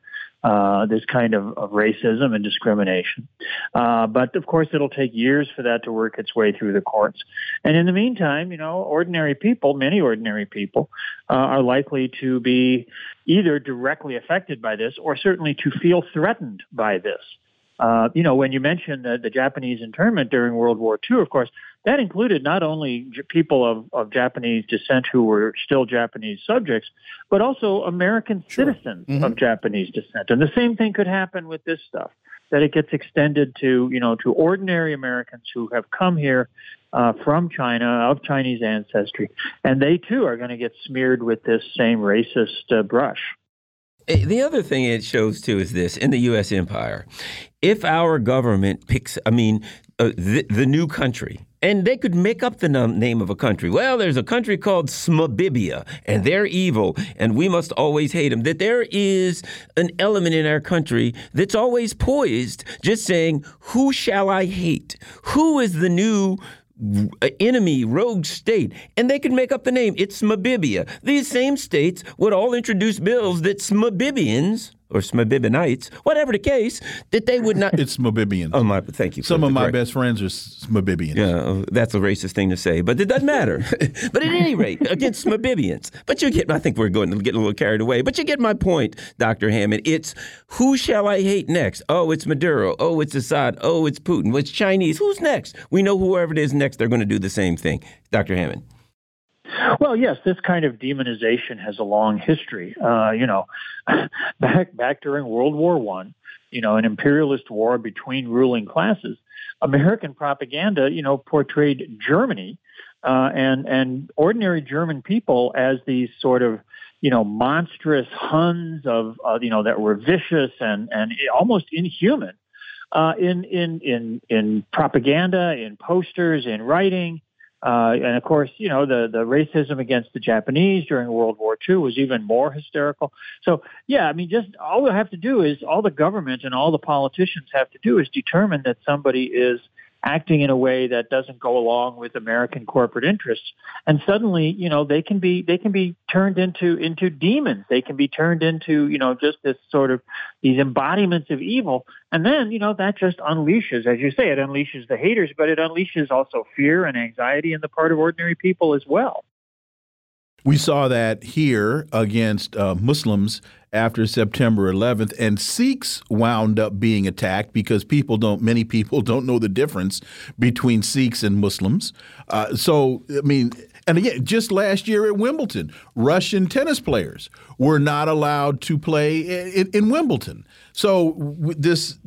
uh, this kind of, of, racism and discrimination. Uh, but of course, it'll take years for that to work its way through the courts. And in the meantime, you know, ordinary people, many ordinary people, uh, are likely to be either directly affected by this or certainly to feel threatened by this. Uh, you know, when you mentioned the, the Japanese internment during World War II, of course, that included not only people of, of Japanese descent who were still Japanese subjects, but also American sure. citizens mm-hmm. of Japanese descent. And the same thing could happen with this stuff, that it gets extended to, you know, to ordinary Americans who have come here uh, from China, of Chinese ancestry, and they too are going to get smeared with this same racist uh, brush. Eh, the other thing it shows too is this in the U.S. empire, if our government picks, I mean, uh, the, the, new country, and they could make up the name of a country. Well, there's a country called Smabibia, and they're evil, and we must always hate them. That there is an element in our country that's always poised, just saying, Who shall I hate? Who is the new enemy rogue state, and they could make up the name. It's Smabibia. These same states would all introduce bills that Smabibians or Smabibinites, whatever the case, that they would not. It's Smabibians. Oh my! Thank you. Some of my correct. best friends are Smabibians. Yeah, oh, that's a racist thing to say, but it doesn't matter. but at any rate, against Smabibians. But you get. I think we're going to get a little carried away. But you get my point, Doctor Hammond. It's who shall I hate next? Oh, it's Maduro. Oh, it's Assad. Oh, it's Putin. It's Chinese. Who's next? We know whoever it is next. They're going to do the same thing, Doctor Hammond. Well, yes, this kind of demonization has a long history. Uh, you know, back back during World War One, you know, an imperialist war between ruling classes, American propaganda, you know, portrayed Germany uh, and and ordinary German people as these sort of you know monstrous Huns of uh, you know that were vicious and and almost inhuman uh, in in in in propaganda, in posters, in writing. Uh, and of course, you know, the, the racism against the Japanese during World War II was even more hysterical. So, yeah, I mean, just all we have to do is all the government and all the politicians have to do is determine that somebody is acting in a way that doesn't go along with American corporate interests. And suddenly, you know, they can be they can be turned into into demons. They can be turned into, you know, just this sort of these embodiments of evil. And then, you know, that just unleashes, as you say, it unleashes the haters, but it unleashes also fear and anxiety in the part of ordinary people as well. We saw that here against uh, Muslims after September 11th, and Sikhs wound up being attacked because people don't, many people don't know the difference between Sikhs and Muslims. Uh, so, I mean, and again, just last year at Wimbledon, Russian tennis players were not allowed to play in, in Wimbledon. So this.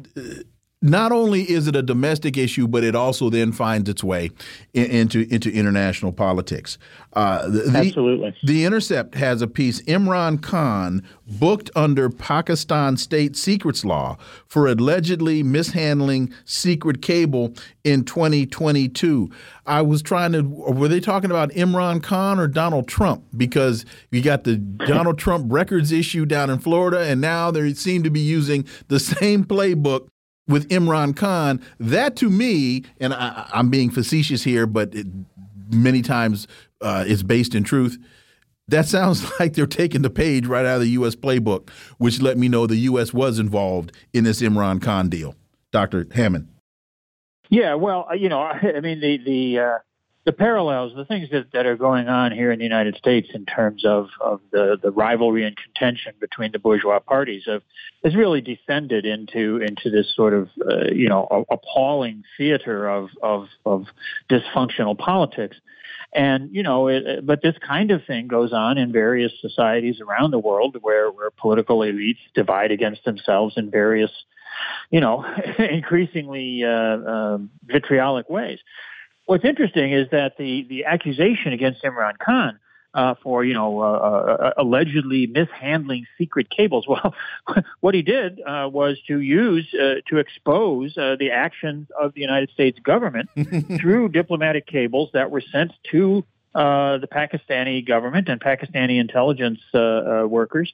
Not only is it a domestic issue, but it also then finds its way in, into into international politics. Uh, the, Absolutely. The Intercept has a piece: Imran Khan booked under Pakistan state secrets law for allegedly mishandling secret cable in 2022. I was trying to. Were they talking about Imran Khan or Donald Trump? Because you got the Donald Trump records issue down in Florida, and now they seem to be using the same playbook with Imran Khan, that to me, and I, am being facetious here, but it, many times uh, it's based in truth. That sounds like they're taking the page right out of the U.S. playbook, which let me know the U.S. was involved in this Imran Khan deal. Dr. Hammond. Yeah, well, you know, I mean, the the uh, the parallels, the things that, that are going on here in the United States in terms of, of the, the rivalry and contention between the bourgeois parties has really descended into into this sort of uh, you know appalling theater of, of, of dysfunctional politics. And you know, it, but this kind of thing goes on in various societies around the world, where where political elites divide against themselves in various, you know, increasingly uh, uh, vitriolic ways. What's interesting is that the, the accusation against Imran Khan uh, for you know uh, uh, allegedly mishandling secret cables. Well, what he did uh, was to use uh, to expose uh, the actions of the United States government through diplomatic cables that were sent to. the Pakistani government and Pakistani intelligence workers,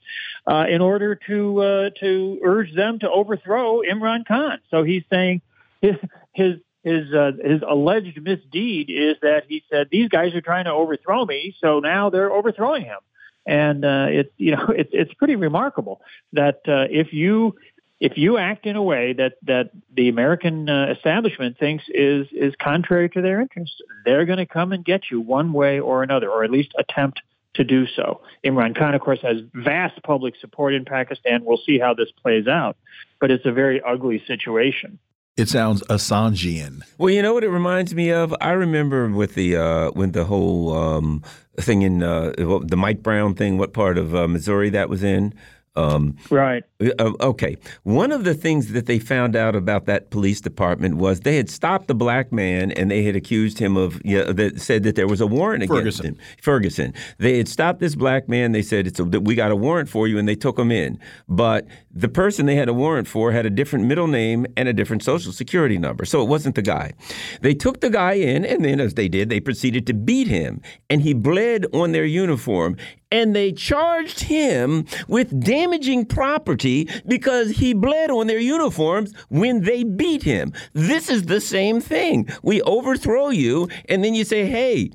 in order to to urge them to overthrow Imran Khan. So he's saying his his his uh, his alleged misdeed is that he said these guys are trying to overthrow me, so now they're overthrowing him, and uh, it's you know it's it's pretty remarkable that uh, if you if you act in a way that that the American uh, establishment thinks is is contrary to their interests, they're going to come and get you one way or another, or at least attempt to do so. Imran Khan, of course, has vast public support in Pakistan. We'll see how this plays out, but it's a very ugly situation. It sounds Assangean. Well, you know what it reminds me of? I remember with the uh, when the whole um, thing in uh, the Mike Brown thing. What part of uh, Missouri that was in? Um, right. Uh, okay. One of the things that they found out about that police department was they had stopped the black man and they had accused him of, yeah, that said that there was a warrant against Ferguson. him. Ferguson. They had stopped this black man. They said, it's a, we got a warrant for you, and they took him in. But the person they had a warrant for had a different middle name and a different social security number. So it wasn't the guy. They took the guy in, and then as they did, they proceeded to beat him. And he bled on their uniform and they charged him with damaging property because he bled on their uniforms when they beat him. This is the same thing. We overthrow you, and then you say, hey,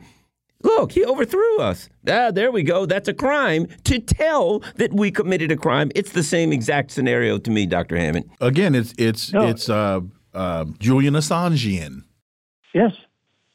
Look, he overthrew us. Ah, there we go. That's a crime to tell that we committed a crime. It's the same exact scenario to me, Dr. Hammond. Again, it's it's no. it's uh, uh, Julian Assangean. Yes,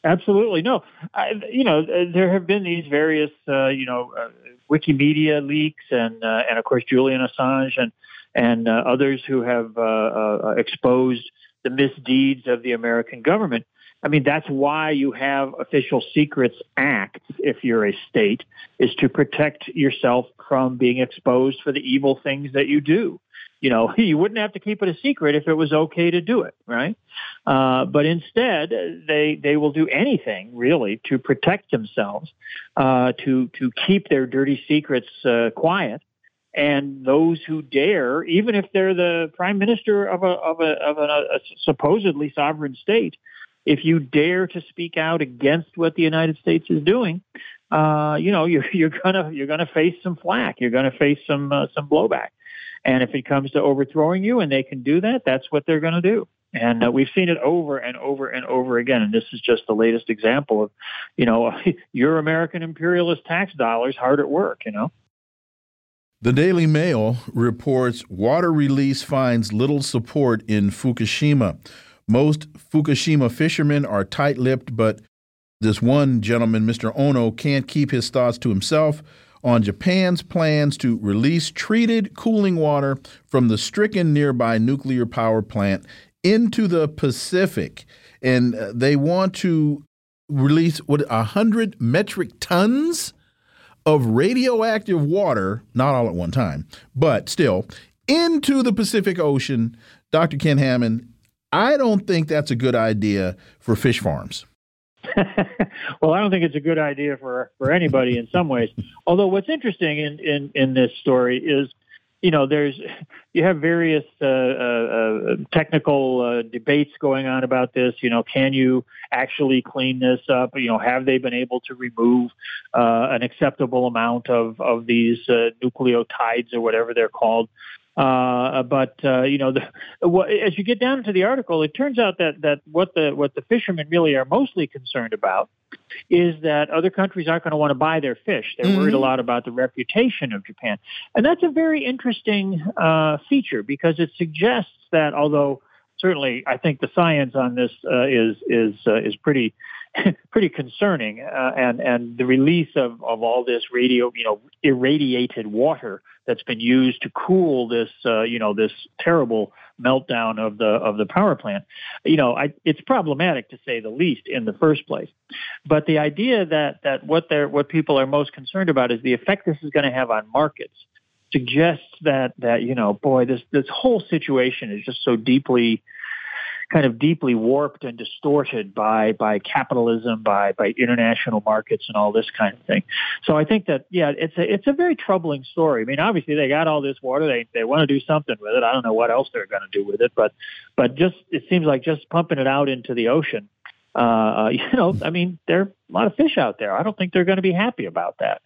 absolutely. No, I, you know there have been these various uh, you know uh, Wikimedia leaks and uh, and of course Julian Assange and and uh, others who have uh, uh, exposed the misdeeds of the American government. I mean, that's why you have official secrets acts if you're a state, is to protect yourself from being exposed for the evil things that you do. You know, you wouldn't have to keep it a secret if it was okay to do it, right? Uh, but instead, they they will do anything really to protect themselves, uh, to to keep their dirty secrets uh, quiet. And those who dare, even if they're the prime minister of a of a of a, supposedly sovereign state, if you dare to speak out against what the United States is doing, uh, you know you're you're gonna you're gonna face some flack. You're gonna face some uh, some blowback. And if it comes to overthrowing you, and they can do that, that's what they're going to do. And uh, we've seen it over and over and over again. And this is just the latest example of, you know, your American imperialist tax dollars hard at work, you know. The Daily Mail reports water release finds little support in Fukushima. Most Fukushima fishermen are tight lipped, but this one gentleman, Mr. Ono, can't keep his thoughts to himself on Japan's plans to release treated cooling water from the stricken nearby nuclear power plant into the Pacific, and uh, they want to release what a hundred metric tons of radioactive water, not all at one time, but still into the Pacific Ocean. Dr. Ken Hammond, I don't think that's a good idea for fish farms. well, I don't think it's a good idea for for anybody in some ways. Although what's interesting in in in this story is you know, there's you have various uh, uh, uh, technical uh, debates going on about this. You know, can you actually clean this up? You know, have they been able to remove uh, an acceptable amount of of these uh, nucleotides or whatever they're called? Uh, but uh, you know, the, what, as you get down to the article, it turns out that that what the what the fishermen really are mostly concerned about is that other countries aren't going to want to buy their fish. They're mm-hmm. worried a lot about the reputation of Japan, and that's a very interesting uh, feature because it suggests that although certainly I think the science on this uh, is is uh, is pretty pretty concerning, uh, and and the release of of all this radio, you know, irradiated water that's been used to cool this, uh, you know, this terrible meltdown of the of the power plant. You know, I, it's problematic to say the least in the first place. But the idea that that what they're what people are most concerned about is the effect this is going to have on markets suggests that that you know, boy, this this whole situation is just so deeply kind of deeply warped and distorted by by capitalism, by by international markets, and all this kind of thing. So I think that yeah, it's a it's a very troubling story. I mean, obviously they got all this water, they they want to do something with it. I don't know what else they're going to do with it, but but just it seems like just pumping it out into the ocean uh, you know, I mean, there are a lot of fish out there. I don't think they're going to be happy about that,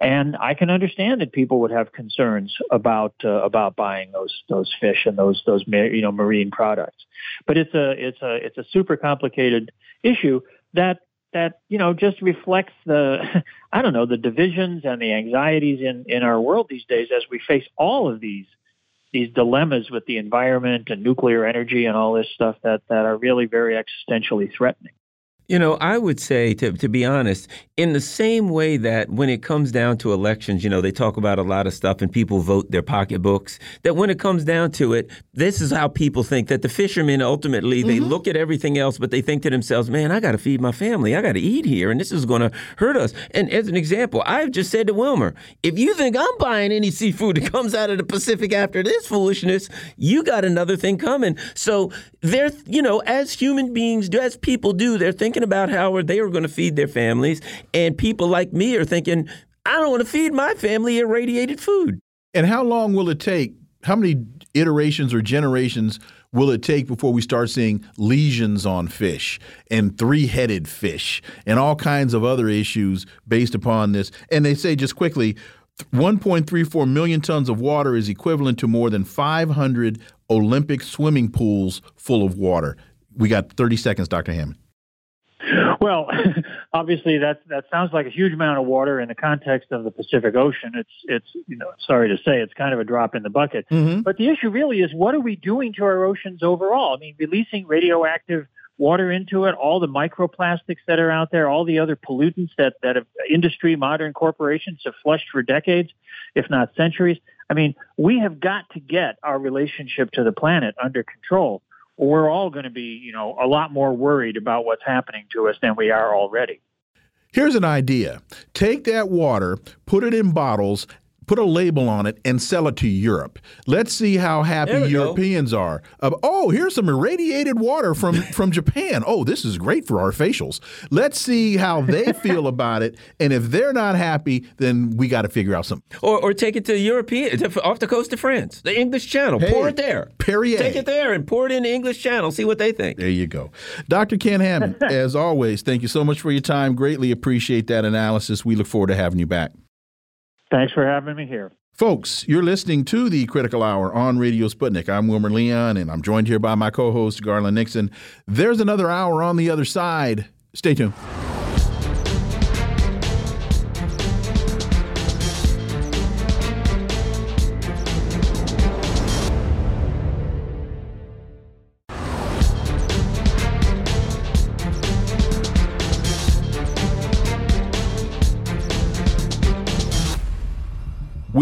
and I can understand that people would have concerns about uh, about buying those those fish and those those you know marine products. But it's a it's a it's a super complicated issue that that you know just reflects the I don't know the divisions and the anxieties in in our world these days as we face all of these these dilemmas with the environment and nuclear energy and all this stuff that, that are really very existentially threatening. You know, I would say, to, to be honest, in the same way that when it comes down to elections, you know, they talk about a lot of stuff and people vote their pocketbooks, that when it comes down to it, this is how people think that the fishermen ultimately, they mm -hmm. look at everything else, but they think to themselves, man, I got to feed my family. I got to eat here, and this is going to hurt us. And as an example, I've just said to Wilmer, if you think I'm buying any seafood that comes out of the Pacific after this foolishness, you got another thing coming. So they're, you know, as human beings, do, as people do, they're thinking thinking about how they were going to feed their families, and people like me are thinking, I don't want to feed my family irradiated food. And how long will it take? How many iterations or generations will it take before we start seeing lesions on fish and three headed fish and all kinds of other issues based upon this? And they say just quickly 1.34 million tons of water is equivalent to more than 500 Olympic swimming pools full of water. We got 30 seconds, Dr. Hammond. Well, obviously that that sounds like a huge amount of water in the context of the Pacific Ocean. It's it's you know sorry to say it's kind of a drop in the bucket. Mm-hmm. But the issue really is what are we doing to our oceans overall? I mean, releasing radioactive water into it, all the microplastics that are out there, all the other pollutants that that have, industry, modern corporations have flushed for decades, if not centuries. I mean, we have got to get our relationship to the planet under control we're all going to be, you know, a lot more worried about what's happening to us than we are already. Here's an idea. Take that water, put it in bottles, put a label on it and sell it to Europe. Let's see how happy Europeans go. are. Uh, oh, here's some irradiated water from from Japan. Oh, this is great for our facials. Let's see how they feel about it, and if they're not happy, then we got to figure out something. Or, or take it to European to, off the coast of France, the English Channel. Hey, pour it there. Perrier. Take it there and pour it in the English Channel. See what they think. There you go, Dr. Ken Hammond. as always, thank you so much for your time. Greatly appreciate that analysis. We look forward to having you back. Thanks for having me here. Folks, you're listening to the Critical Hour on Radio Sputnik. I'm Wilmer Leon, and I'm joined here by my co host, Garland Nixon. There's another hour on the other side. Stay tuned.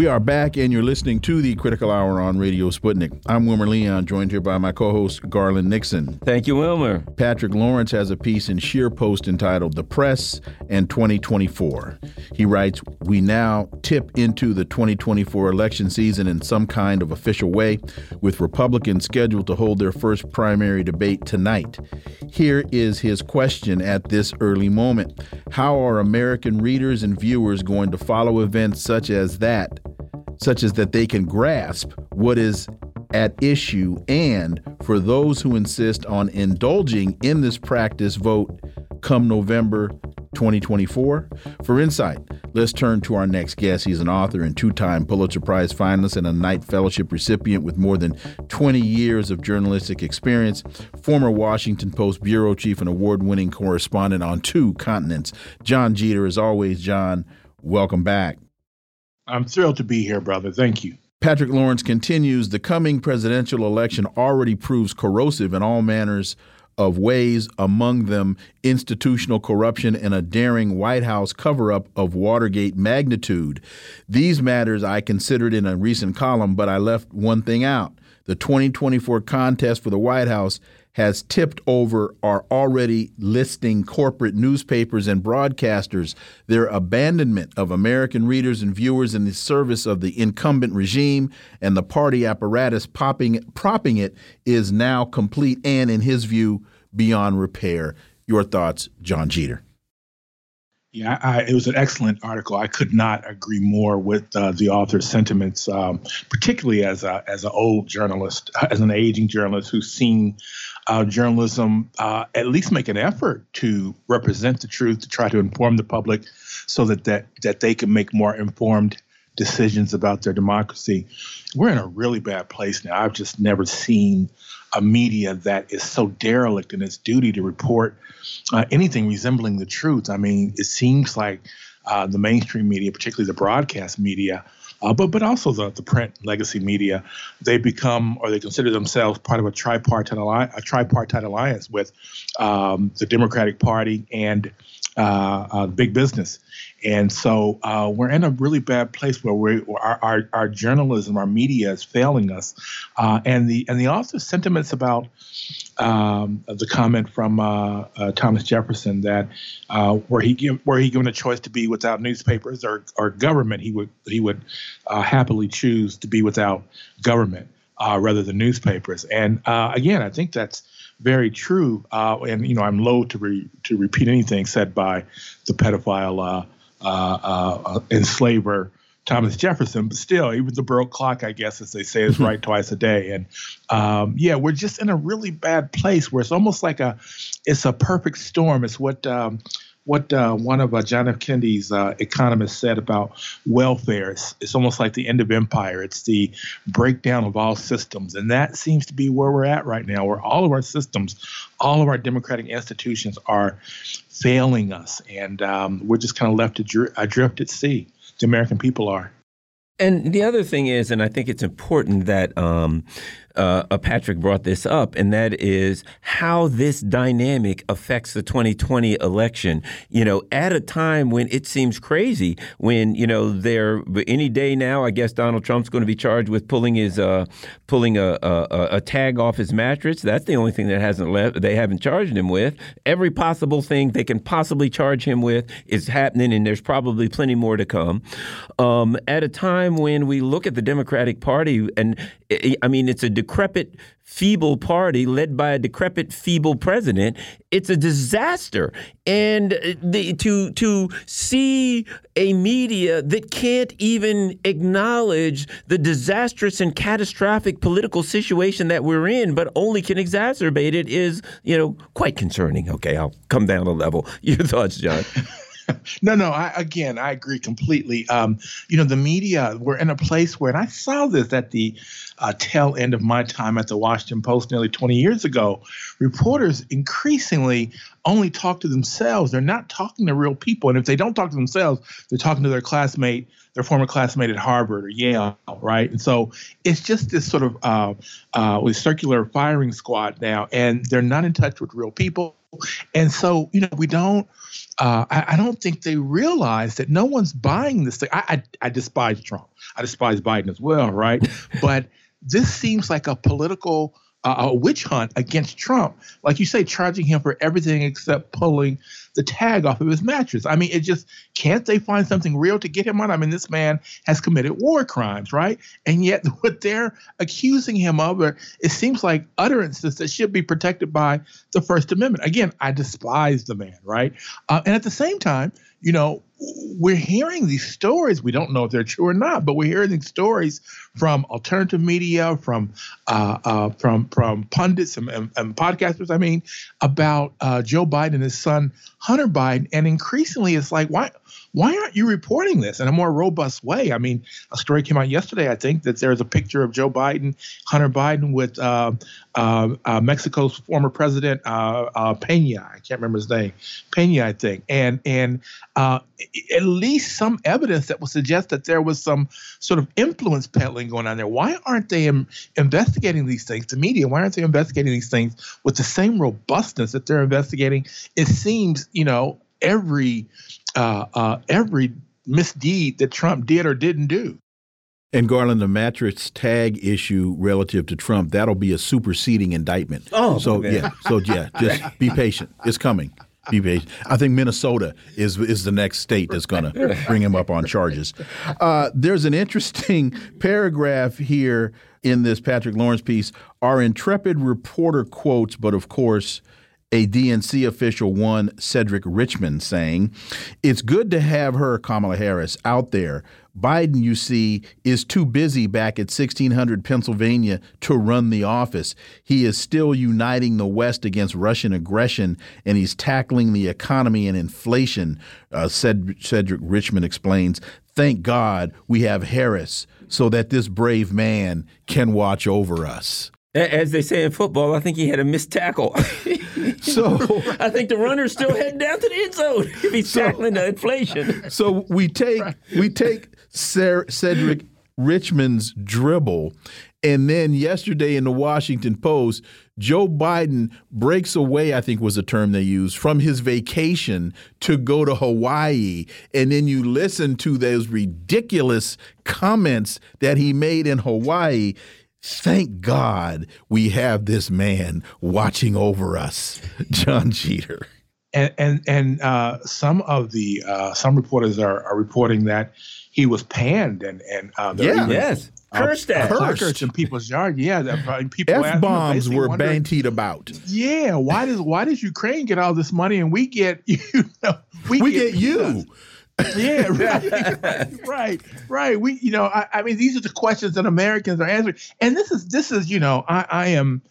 We are back, and you're listening to the Critical Hour on Radio Sputnik. I'm Wilmer Leon, joined here by my co host, Garland Nixon. Thank you, Wilmer. Patrick Lawrence has a piece in ScheerPost entitled The Press and 2024. He writes We now tip into the 2024 election season in some kind of official way, with Republicans scheduled to hold their first primary debate tonight. Here is his question at this early moment How are American readers and viewers going to follow events such as that? Such as that they can grasp what is at issue and for those who insist on indulging in this practice vote come November 2024. For insight, let's turn to our next guest. He's an author and two time Pulitzer Prize finalist and a Knight Fellowship recipient with more than 20 years of journalistic experience, former Washington Post bureau chief and award winning correspondent on two continents. John Jeter, as always, John, welcome back. I'm thrilled to be here, brother. Thank you. Patrick Lawrence continues the coming presidential election already proves corrosive in all manners of ways, among them institutional corruption and a daring White House cover up of Watergate magnitude. These matters I considered in a recent column, but I left one thing out. The 2024 contest for the White House has tipped over our already listing corporate newspapers and broadcasters their abandonment of American readers and viewers in the service of the incumbent regime and the party apparatus popping, propping it is now complete and, in his view, beyond repair. Your thoughts, John Jeter. Yeah, I, it was an excellent article. I could not agree more with uh, the author's sentiments, um, particularly as a as an old journalist, as an aging journalist who's seen uh, journalism uh, at least make an effort to represent the truth, to try to inform the public, so that that that they can make more informed decisions about their democracy. We're in a really bad place now. I've just never seen a media that is so derelict in its duty to report uh, anything resembling the truth. I mean, it seems like uh, the mainstream media, particularly the broadcast media, uh, but but also the, the print legacy media, they become or they consider themselves part of a tripartite alliance, a tripartite alliance with um, the Democratic Party and uh, uh, big business. And so uh, we're in a really bad place where we our, our, our journalism, our media is failing us. Uh, and the and the author's sentiments about um, the comment from uh, uh, Thomas Jefferson that were he give, were he given a choice to be without newspapers or, or government, he would he would happily choose to be without government rather than newspapers. And again, I think that's very true. Uh, and you know, I'm loath to re, to repeat anything said by the pedophile uh, uh, uh, enslaver Thomas Jefferson, but still, even the Baroque clock, I guess, as they say, is right twice a day. And um, yeah, we're just in a really bad place where it's almost like a, it's a perfect storm. It's what um, what uh, one of uh, John F. Kennedy's uh, economists said about welfare. It's, it's, almost like the end of empire. It's the breakdown of all systems. And that seems to be where we're at right now, where all of our systems, all of our democratic institutions are failing us. And um, we're just kind of left adrift at sea. The American people are. And the other thing is, and I think it's important that um, uh, uh, Patrick brought this up, and that is how this dynamic affects the 2020 election. You know, at a time when it seems crazy, when you know there any day now, I guess Donald Trump's going to be charged with pulling his uh, pulling a, a, a tag off his mattress. That's the only thing that hasn't left. They haven't charged him with. Every possible thing they can possibly charge him with is happening, and there's probably plenty more to come. Um, at a time when we look at the Democratic Party, and eh, eh, I mean, it's a decrepit, feeble party led by a decrepit, feeble president. It's a disaster. And eh, the, to to see a media that can't even acknowledge the disastrous and catastrophic political situation that we're in, but only can exacerbate it is, you know, quite concerning. Okay, I'll come down a level. Your thoughts, Jon? no, no. I, again, I agree completely. Um, you know, the media, we're in a place where, and I saw this at the uh, tail end of my time at the Washington Post nearly 20 years ago. Reporters increasingly only talk to themselves. They're not talking to real people. And if they don't talk to themselves, they're talking to their classmate, their former classmate at Harvard or Yale, right? And so it's just this sort of uh, uh, circular firing squad now, and they're not in touch with real people And so, you know, we don't. Uh, I, I, don't think they realize that no one's buying this thing. I, I, I despise Trump. I despise Biden as well, right? but this seems like a political a witch hunt against Trump, like you say, charging him for everything except pulling the tag off of his mattress. I mean, it just can't they find something real to get him on? I mean, this man has committed war crimes, right? And yet, what they're accusing him of, or it seems like utterances that should be protected by the First Amendment. Again, I despise the man, right? Uh, and at the same time, you know, we're hearing these stories. We don't know if they're true or not, but we're hearing these stories from alternative media, from uh, uh, from from pundits and, and, and, podcasters. I mean, about uh, Joe Biden and his son Hunter Biden, and increasingly, it's like, why why aren't you reporting this in a more robust way? I mean, a story came out yesterday, I think, that there's a picture of Joe Biden, Hunter Biden, with uh, uh, uh, Mexico's former president uh, uh, Pena. I can't remember his name, Pena, I think, and and uh, at least some evidence that would suggest that there was some sort of influence peddling going on there. Why aren't they Im- investigating these things? The media, why aren't they investigating these things with the same robustness that they're investigating? It seems, you know, every uh, uh, every misdeed that Trump did or didn't do. And Garland, the mattress tag issue relative to Trump, that'll be a superseding indictment. Oh, so yeah, so yeah, just be patient. It's coming. Be patient. I think Minnesota is is the next state that's going to bring him up on charges. Uh, there's an interesting paragraph here in this Patrick Lawrence piece. Our intrepid reporter quotes, but of course a DNC official, one Cedric Richmond, saying, It's good to have her, Kamala Harris, out there. Biden, you see, is too busy back at 1600 Pennsylvania to run the office. He is still uniting the West against Russian aggression, and he's tackling the economy and inflation, uh, Cedric Richmond explains. Thank God we have Harris so that this brave man can watch over us. As they say in football, I think he had a missed tackle. so I think the runner's still heading down to the end zone if he's so, tackling the inflation. So we take right. we take Cedric Richmond's dribble, and then yesterday in the Washington Post, Joe Biden breaks away, I think was the term they used, from his vacation to go to Hawaii. And then you listen to those ridiculous comments that he made in Hawaii. Thank God we have this man watching over us, John Jeter. And and and uh, some of the uh, some reporters are, are reporting that he was panned and and uh, yeah, even, yes, uh, cursed at placards in people's yard. Yeah, people f bombs were bantied about. Yeah, why does why does Ukraine get all this money and we get you know we, we get, get you? Yeah, right, right, right, right. We, you know, I, I, mean, these are the questions that Americans are answering, and this is this is, you know, I, I am.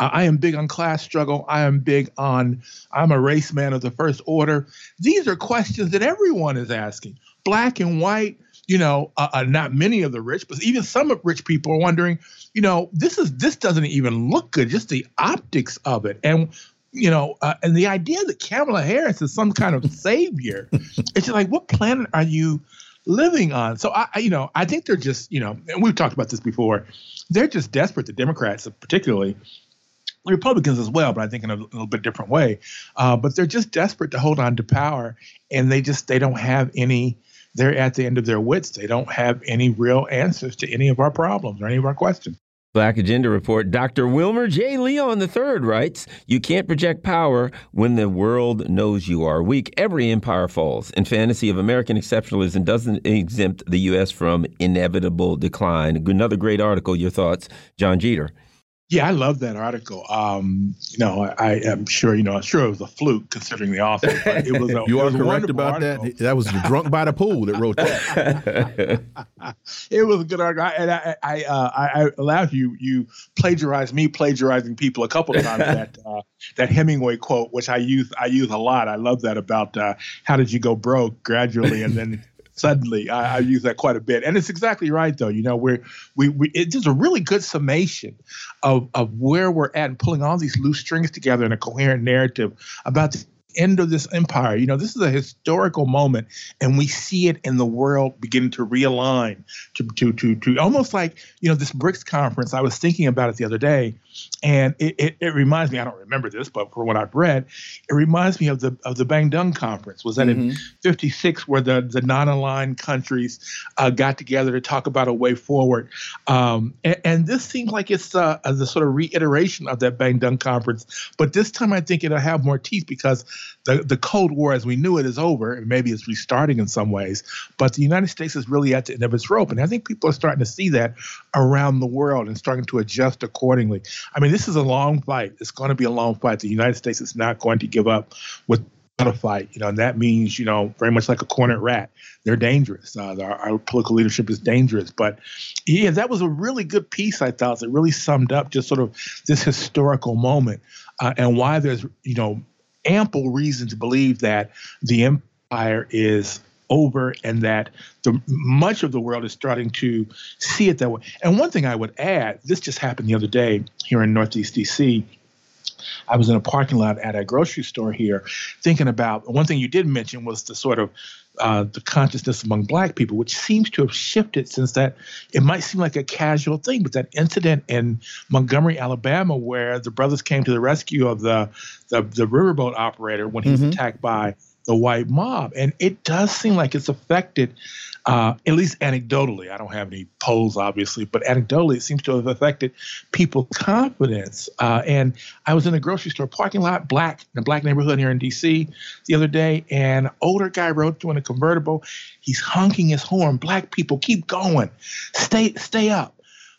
I am big on class struggle. I am big on, I'm a race man of the first order. These are questions that everyone is asking, black and white. You know, uh, uh, not many of the rich, but even some of rich people are wondering, you know, this is this doesn't even look good, just the optics of it. And you know, uh, and the idea that Kamala Harris is some kind of savior, it's just like, what planet are you living on? So I, I, you know, I think they're just, you know, and we've talked about this before. They're just desperate. The Democrats, particularly, Republicans as well, but I think in a, a little bit different way. Uh, but they're just desperate to hold on to power, and they just they don't have any. They're at the end of their wits. They don't have any real answers to any of our problems or any of our questions. Black Agenda Report, Dr. Wilmer J. Leon III writes You can't project power when the world knows you are weak. Every empire falls. And fantasy of American exceptionalism doesn't exempt the U.S. from inevitable decline. Another great article. Your thoughts, John Jeter. Yeah, I love that article. Um, you know, I, I, am sure, you know, I'm sure it was a fluke considering the author. But it was a, you are correct about article. that. That was the drunk by the pool that wrote that. it was a good article, and I, I, uh, I, allowed you you plagiarized me plagiarizing people a couple of times. that uh, that Hemingway quote, which I use I use a lot. I love that about uh, how did you go broke gradually and then suddenly. I, I, use that quite a bit, and it's exactly right though. You know, we're we we it's just a really good summation of of where we're at and pulling all these loose strings together in a coherent narrative about the end of this empire. You know, this is a historical moment, and we see it in the world beginning to realign to to to, to almost like you know this BRICS conference. I was thinking about it the other day, and it, it, it reminds me. I don't remember this, but for what I've read, it reminds me of the of the Bandung conference. Was that mm-hmm. in '56 where the the non-aligned countries uh, got together to talk about a way forward? Um, and, and, this seems like it's uh, the sort of reiteration of that Bandung conference, but this time I think it'll have more teeth because the the Cold War as we knew it is over, and maybe it's restarting in some ways. But the United States is really at the end of its rope, and I think people are starting to see that around the world and starting to adjust accordingly. I mean, this is a long fight. It's going to be a long fight. The United States is not going to give up with a fight, you know, and that means, you know, very much like a cornered rat. They're dangerous. Uh, our, our, political leadership is dangerous. But yeah, that was a really good piece, I thought. It really summed up just sort of this historical moment uh, and why there's, you know, ample reason to believe that the empire is over and that the much of the world is starting to see it that way. And one thing I would add, this just happened the other day here in Northeast DC. I was in a parking lot at a grocery store here thinking about one thing you did mention was the sort of uh, the consciousness among black people, which seems to have shifted since that it might seem like a casual thing, but that incident in Montgomery, Alabama, where the brothers came to the rescue of the the, the riverboat operator when he was mm-hmm. attacked by the white mob. And it does seem like it's affected, uh, at least anecdotally. I don't have any polls, obviously, but anecdotally, it seems to have affected people's confidence. Uh, and I was in a grocery store parking lot, black, in a black neighborhood here in D.C. the other day, and an older guy rode through in a convertible. He's honking his horn. Black people, keep going. Stay, stay up.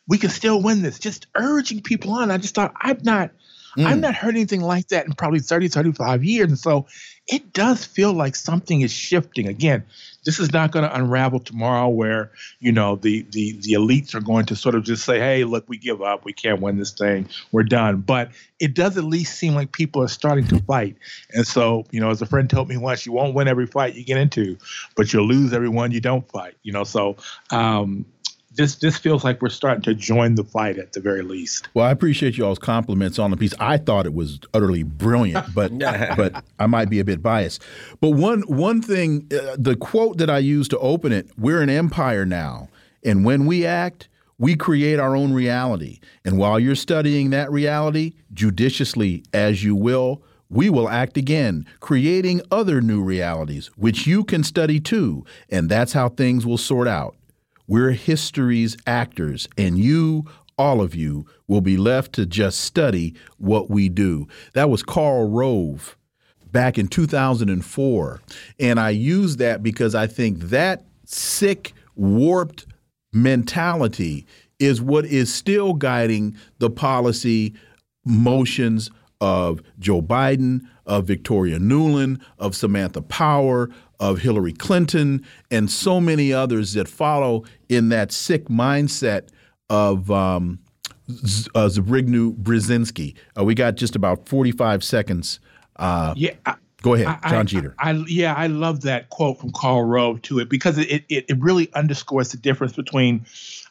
We can still win this. Just urging people on. I just thought, I'm not – Mm. I've not heard anything like that in probably 30, 35 years. And so it does feel like something is shifting. Again, this is not going to unravel tomorrow where, you know, the, the, the elites are going to sort of just say, hey, look, we give up. We can't win this thing. We're done. But it does at least seem like people are starting to fight. And so, you know, as a friend told me once, you won't win every fight you get into, but you'll lose every one you don't fight, you know. So, um, this this feels like we're starting to join the fight at the very least. Well, I appreciate y'all's compliments on the piece. I thought it was utterly brilliant, but but I might be a bit biased. But one one thing, uh, the quote that I used to open it: "We're an empire now, and when we act." We create our own reality. And while you're studying that reality, judiciously as you will, we will act again, creating other new realities, which you can study too. And that's how things will sort out. We're history's actors, and you, all of you, will be left to just study what we do. That was Karl Rove back in 2004. And I use that because I think that sick, warped mentality is what is still guiding the policy motions of Joe Biden, of Victoria Nuland, of Samantha Power, of Hillary Clinton, and so many others that follow in that sick mindset of um, uh, Zbigniew Brzezinski. Uh, we got just about 45 seconds. Uh, yeah. I, go ahead, John I, Jeter. I, yeah, I love that quote from Karl Rove to it because it, it, it really underscores the difference between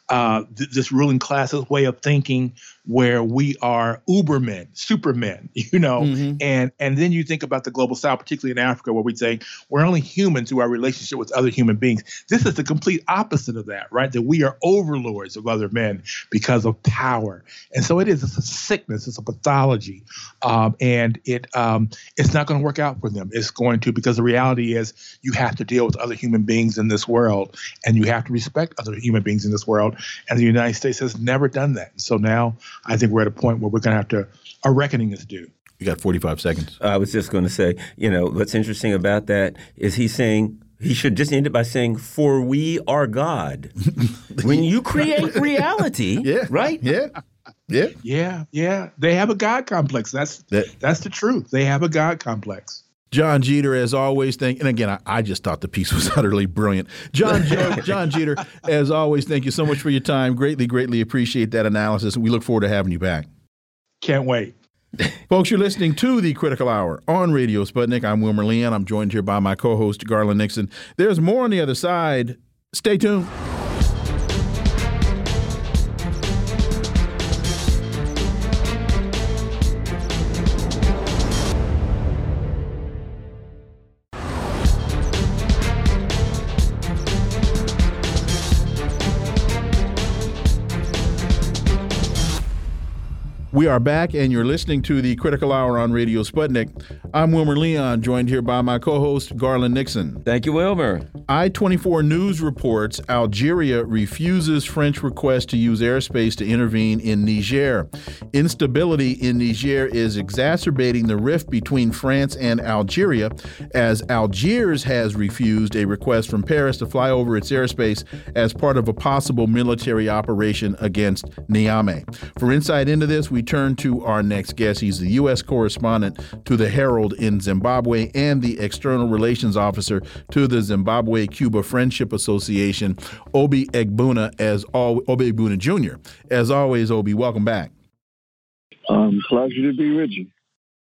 uh, th- this ruling class's way of thinking where we are ubermen, supermen, you know, mm-hmm. and and then you think about the global south, particularly in Africa, where we say we're only human through our relationship with other human beings. This is the complete opposite of that, right? That we are overlords of other men because of power, and so it is. It's a sickness. It's a pathology, um, and it um, it's not going to work out for them. It's going to because the reality is you have to deal with other human beings in this world, and you have to respect other human beings in this world, and the United States has never done that. So now I think we're at a point where we're going to have to, a reckoning is due. You got 45 seconds. I was just going to say, you know, what's interesting about that is he's saying he should just end it by saying, "For we are God." when you create reality, yeah, right? Yeah, yeah, yeah, yeah. They have a God complex. That's that, that's the truth. They have a God complex. John Jeter, as always, thank. And again, I, I, just thought the piece was utterly brilliant. John John Jeter, as always, thank you so much for your time. Greatly, greatly appreciate that analysis. We look forward to having you back. Can't wait. Folks, you're listening to the Critical Hour on Radio Sputnik. I'm Wilmer Leon. I'm joined here by my co-host Garland Nixon. There's more on the other side. Stay tuned. We are back, and you're listening to the Critical Hour on Radio Sputnik. I'm Wilmer Leon, joined here by my co host, Garland Nixon. Thank you, Wilmer. i24 News reports Algeria refuses French request to use airspace to intervene in Niger. Instability in Niger is exacerbating the rift between France and Algeria, as Algiers has refused a request from Paris to fly over its airspace as part of a possible military operation against Niamey. For insight into this, we turn to our next guest. He's the U.S. correspondent to the Herald in Zimbabwe and the external relations officer to the Zimbabwe Cuba Friendship Association, Obi Egbuna, as all, Obi Egbuna Jr. As always, Obi, welcome back. Um, pleasure to be with you.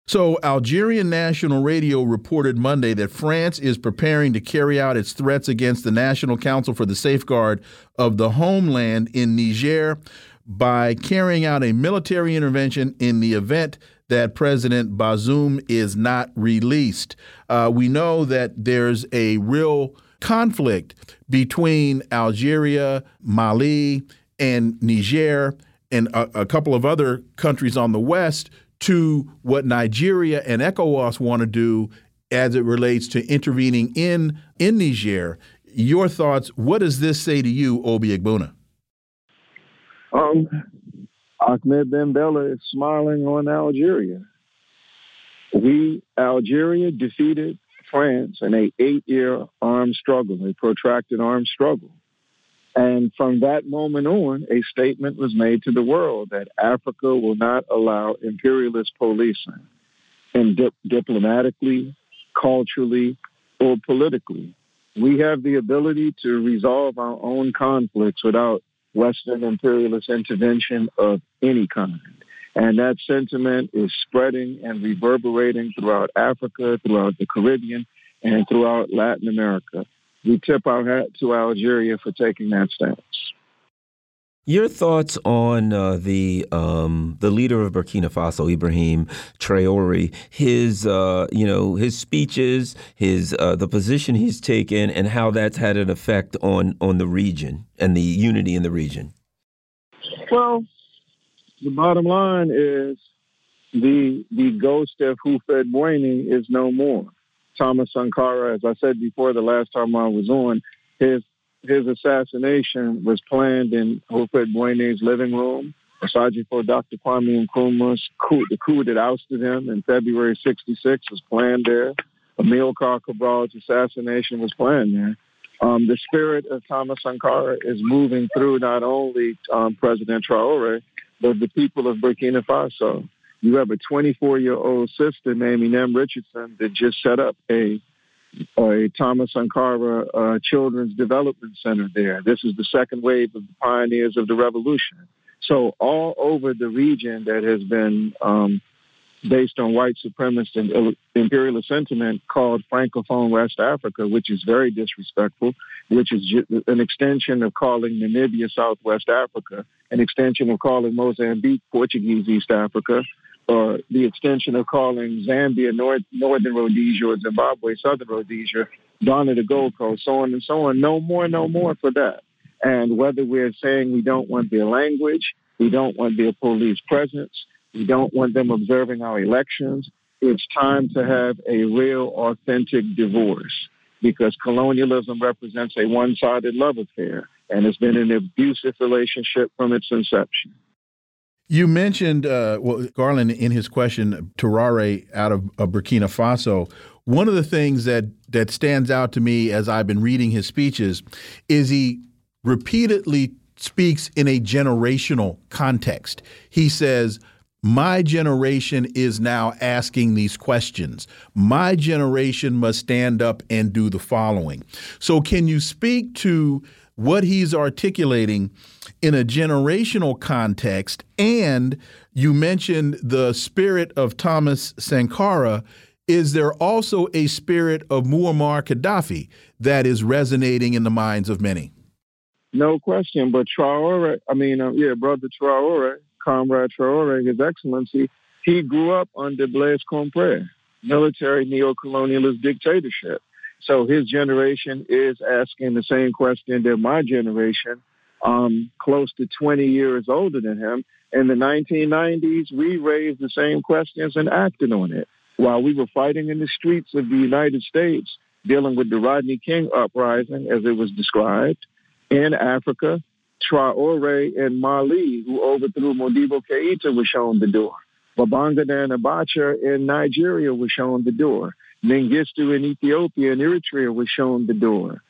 So, Algerian National Radio reported Monday that France is preparing to carry out its threats against the National Council for the Safeguard of the Homeland in Niger by carrying out a military intervention in the event that President Bazoum is not released. Uh, we know that there's a real conflict between Algeria, Mali, and Niger, and a, a couple of other countries on the West to what Nigeria and ECOWAS want to do as it relates to intervening in in Niger. Your thoughts? What does this say to you, Obi Egbuna? Um, Ahmed Ben Bella is smiling on Algeria. We, Algeria, defeated France in a eight-year armed struggle, a protracted armed struggle. And from that moment on, a statement was made to the world that Africa will not allow imperialist policing, and dip- diplomatically, culturally, or politically. We have the ability to resolve our own conflicts without Western imperialist intervention of any kind. And that sentiment is spreading and reverberating throughout Africa, throughout the Caribbean, and throughout Latin America. We tip our hat to Algeria for taking that stance. Your thoughts on uh, the um, the leader of Burkina Faso, Ibrahim Traore, his uh, you know his speeches, his uh, the position he's taken, and how that's had an effect on on the region and the unity in the region. Well, the bottom line is the the ghost of Houphouët-Boigny is no more. Thomas Sankara, as I said before, the last time I was on, his his assassination was planned in Houphouët-Boigny's living room. Osagyefo Dr. Kwame Nkrumah's coup, the coup that ousted him in February 66 was planned there. Amilcar Cabral's assassination was planned there. Um, the spirit of Thomas Sankara is moving through not only um, President Traore, but the people of Burkina Faso. You have a 24 year old sister named Inem Richardson that just set up a a Thomas Sankara uh, Children's Development Center there. This is the second wave of the pioneers of the revolution. So all over the region that has been um, based on white supremacist and imperialist sentiment called Francophone West Africa, which is very disrespectful, which is an extension of calling Namibia Southwest Africa, an extension of calling Mozambique Portuguese East Africa, or the extension of calling Zambia North, Northern Rhodesia or Zimbabwe Southern Rhodesia, Ghana the Gold Coast, so on and so on. No more, no more for that. And whether we're saying we don't want their language, we don't want their police presence, we don't want them observing our elections, it's time to have a real, authentic divorce because colonialism represents a one sided love affair and has been an abusive relationship from its inception. You mentioned, uh, well, Garland, in his question, Traore out of, of Burkina Faso. One of the things that that stands out to me as I've been reading his speeches is he repeatedly speaks in a generational context. He says, my generation is now asking these questions. My generation must stand up and do the following. So, can you speak to what he's articulating in a generational context. And you mentioned the spirit of Thomas Sankara. Is there also a spirit of Muammar Gaddafi that is resonating in the minds of many? No question. But Traore, I mean, uh, yeah, Brother Traore, Comrade Traore, His Excellency, he grew up under Blaise Compaoré, military neo-colonialist dictatorship. So his generation is asking the same question that my generation um, close to 20 years older than him. In the 1990s, we raised the same questions and acted on it. While we were fighting in the streets of the United States, dealing with the Rodney King uprising, as it was described, in Africa, Traore in Mali, who overthrew Modibo Keita, was shown the door. Babangida and Abacha in Nigeria was shown the door. Mengistu in Ethiopia and Eritrea was shown the door.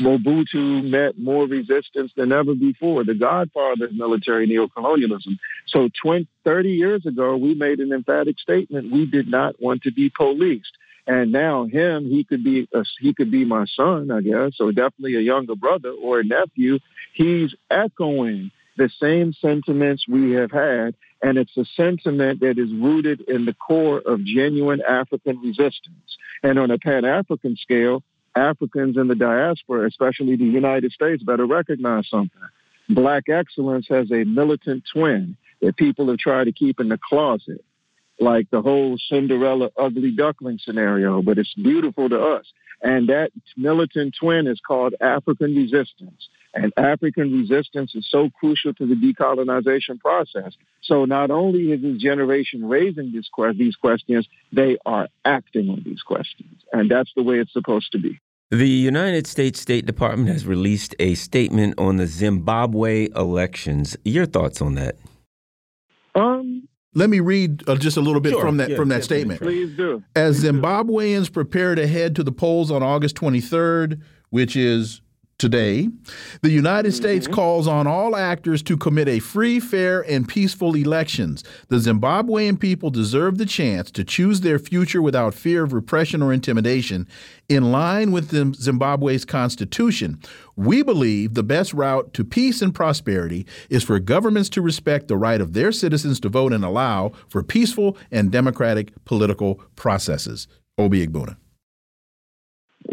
Mobutu met more resistance than ever before, the godfather of military neocolonialism. So 20, 30 years ago, we made an emphatic statement. We did not want to be policed. And now him, he could be a, he could be my son, I guess, or definitely a younger brother or a nephew. He's echoing the same sentiments we have had, and it's a sentiment that is rooted in the core of genuine African resistance. And on a Pan-African scale, Africans in the diaspora, especially the United States, better recognize something. Black excellence has a militant twin that people have tried to keep in the closet, like the whole Cinderella ugly duckling scenario, but it's beautiful to us. And that militant twin is called African resistance. And African resistance is so crucial to the decolonization process. So not only is this generation raising these, these questions, they are acting on these questions. And that's the way it's supposed to be. The United States State Department has released a statement on the Zimbabwe elections. Your thoughts on that? Um, let me read uh, just a little bit sure. from that yeah, from that statement. Please do. As Zimbabweans prepare to head to the polls on August 23rd, which is today, the United mm -hmm. States calls on all actors to commit a free, fair, and peaceful elections. The Zimbabwean people deserve the chance to choose their future without fear of repression or intimidation. In line with Zimbabwe's constitution, we believe the best route to peace and prosperity is for governments to respect the right of their citizens to vote and allow for peaceful and democratic political processes. Obi Egbuna.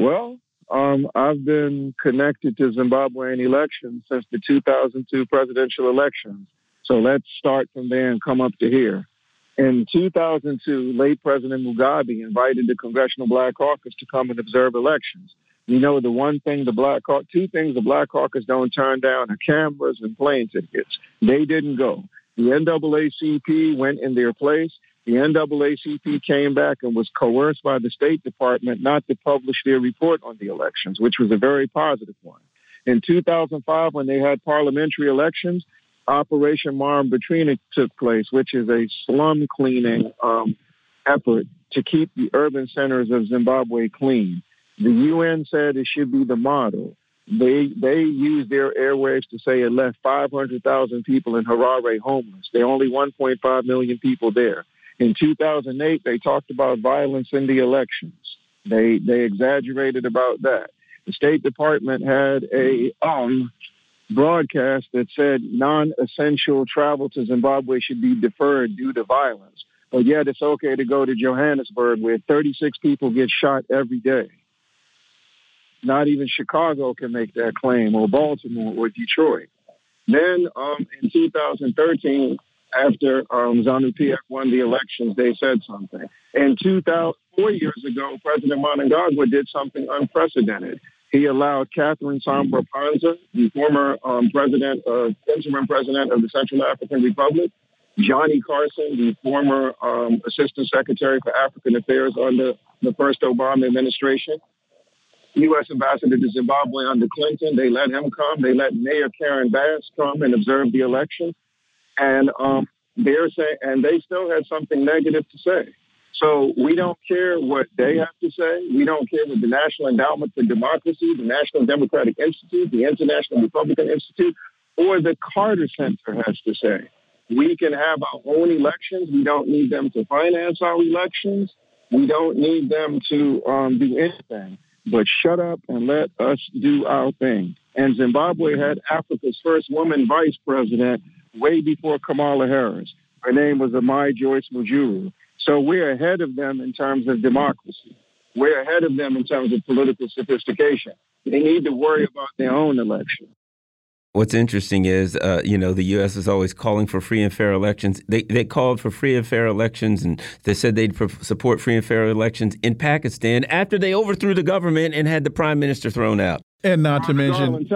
Well, um, I've been connected to Zimbabwean elections since the 2002 presidential elections. So let's start from there and come up to here. In 2002, late President Mugabe invited the Congressional Black Caucus to come and observe elections. You know, the one thing the Black Caucus, two things the Black Caucus don't turn down are cameras and plane tickets. They didn't go. The NAACP went in their place the NAACP came back and was coerced by the State Department not to publish their report on the elections, which was a very positive one. In 2005, when they had parliamentary elections, Operation Marm Murambatsvina took place, which is a slum cleaning um, effort to keep the urban centers of Zimbabwe clean. The UN said it should be the model. They they used their airwaves to say it left 500,000 people in Harare homeless. There are only 1.5 million people there. In 2008, they talked about violence in the elections. They they exaggerated about that. The State Department had a um, broadcast that said non-essential travel to Zimbabwe should be deferred due to violence. But yet it's okay to go to Johannesburg where 36 people get shot every day. Not even Chicago can make that claim, or Baltimore, or Detroit. Then um, in 2013, after um, ZANU-PF won the elections, they said something. And 2000, four years ago, President Mnangagwa did something unprecedented. He allowed Catherine Samba Panza, the former um, president, uh, interim president of the Central African Republic, Johnnie Carson, the former um, assistant secretary for African Affairs under the first Obama administration, U.S. ambassador to Zimbabwe under Clinton. They let him come. They let Mayor Karen Bass come and observe the election and um, they're saying, and they still had something negative to say. So we don't care what they have to say. We don't care what the National Endowment for Democracy, the National Democratic Institute, the International Republican Institute, or the Carter Center has to say. We can have our own elections. We don't need them to finance our elections. We don't need them to um, do anything. But shut up and let us do our thing. And Zimbabwe had Africa's first woman vice president way before Kamala Harris. Her name was Amai Joyce Mujuru. So we're ahead of them in terms of democracy. We're ahead of them in terms of political sophistication. They need to worry about their own election. What's interesting is, uh, you know, the U.S. is always calling for free and fair elections. They, they called for free and fair elections, and they said they'd support free and fair elections in Pakistan after they overthrew the government and had the prime minister thrown out. And not to mention,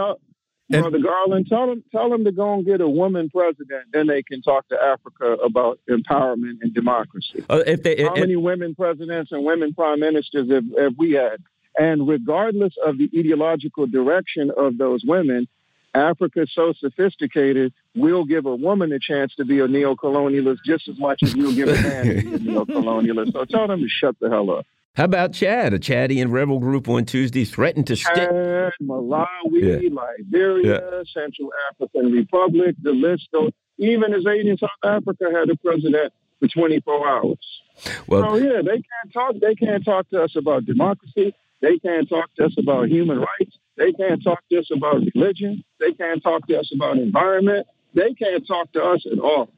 Brother Garland, tell them tell them to go and get a woman president. Then they can talk to Africa about empowerment and democracy. Uh, if they, How if, many women presidents and women prime ministers have, have we had? And regardless of the ideological direction of those women, Africa is so sophisticated, we'll give a woman a chance to be a neo-colonialist just as much as you'll give a man to be a neo-colonialist. So tell them to shut the hell up. How about Chad? A Chadian rebel group on Tuesday threatened to stick. Chad, Malawi, Yeah. Liberia, Central African Republic, the list goes. Even as in South Africa had a president for 24 hours. Well, so yeah, they can't talk. They can't talk to us about democracy. They can't talk to us about human rights. They can't talk to us about religion. They can't talk to us about environment. They can't talk to us at all.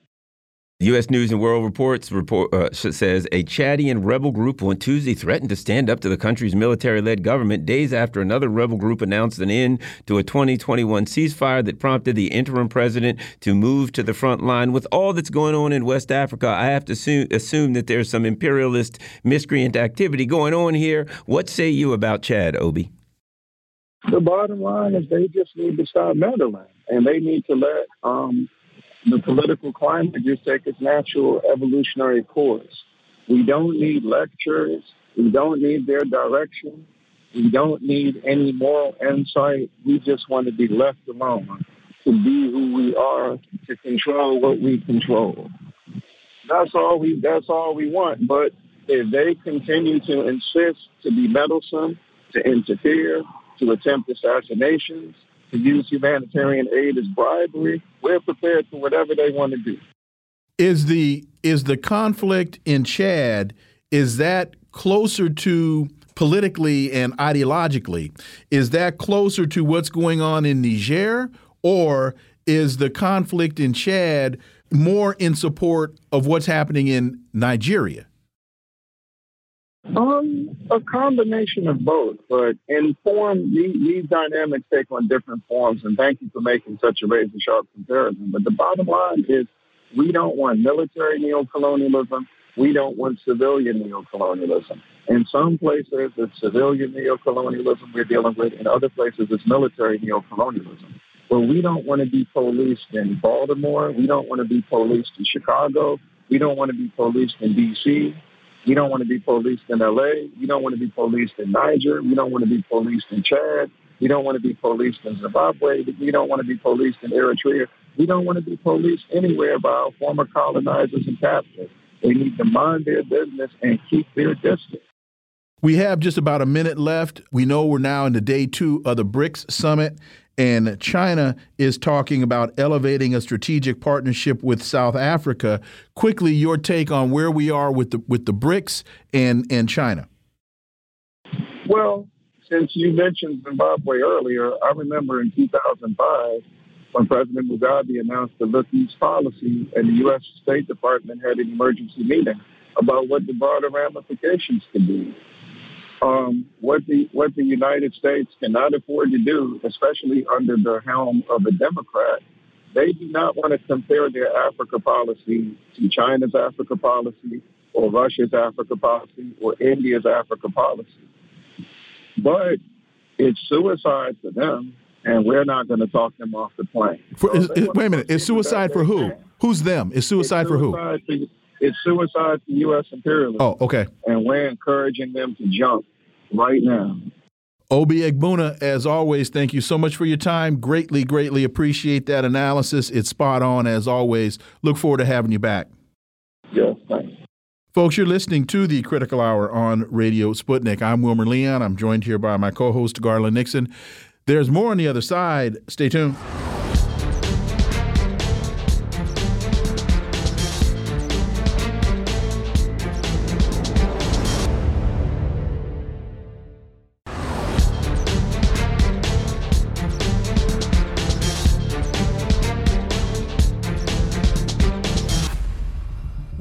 U.S. News and World Reports report uh, says a Chadian rebel group on Tuesday threatened to stand up to the country's military-led government days after another rebel group announced an end to a 2021 ceasefire that prompted the interim president to move to the front line. With all that's going on in West Africa, I have to assume, assume that there's some imperialist miscreant activity going on here. What say you about Chad, Obi? The bottom line is they just need to stop meddling, and they need to let um, the political climate just take its natural evolutionary course. We don't need lectures. We don't need their direction. We don't need any moral insight. We just want to be left alone to be who we are, to control what we control. That's all we. That's all we want. But if they continue to insist to be meddlesome, to interfere, to attempt assassinations, to use humanitarian aid as bribery, we're prepared for whatever they want to do. Is the is the conflict in Chad is that closer to politically and ideologically? Is that closer to what's going on in Niger or is the conflict in Chad more in support of what's happening in Nigeria? Um, a combination of both, but in form, these, dynamics take on different forms. And thank you for making such a razor sharp comparison. But the bottom line is, we don't want military neocolonialism. We don't want civilian neocolonialism. In some places, it's civilian neocolonialism we're dealing with. In other places, it's military neocolonialism. But we don't want to be policed in Baltimore. We don't want to be policed in Chicago. We don't want to be policed in D.C. We don't want to be policed in LA. We don't want to be policed in Niger. We don't want to be policed in Chad. We don't want to be policed in Zimbabwe. We don't want to be policed in Eritrea. We don't want to be policed anywhere by our former colonizers and captors. They need to mind their business and keep their distance. We have just about a minute left. We know we're now in the day two of the BRICS summit, and China is talking about elevating a strategic partnership with South Africa. Quickly, your take on where we are with the with the BRICS and and China. Well, since you mentioned Zimbabwe earlier, I remember in 2005 when President Mugabe announced the Look East policy, and the U.S. State Department had an emergency meeting about what the broader ramifications could be. Um, what the what the United States cannot afford to do, especially under the helm of a Democrat, they do not want to compare their Africa policy to China's Africa policy or Russia's Africa policy or India's Africa policy. But it's suicide for them, and we're not going to talk them off the plane. For, is, is, wait a minute, It's suicide for who? Who's them? It's suicide, for who? For, it's suicide for U.S. imperialism. Oh, okay. And we're encouraging them to jump right now. Obi Egbuna, as always, thank you so much for your time. Greatly, greatly appreciate that analysis. It's spot on as always. Look forward to having you back. Yes, thanks. Folks, you're listening to the Critical Hour on Radio Sputnik. I'm Wilmer Leon. I'm joined here by my co host, Garland Nixon. There's more on the other side. Stay tuned.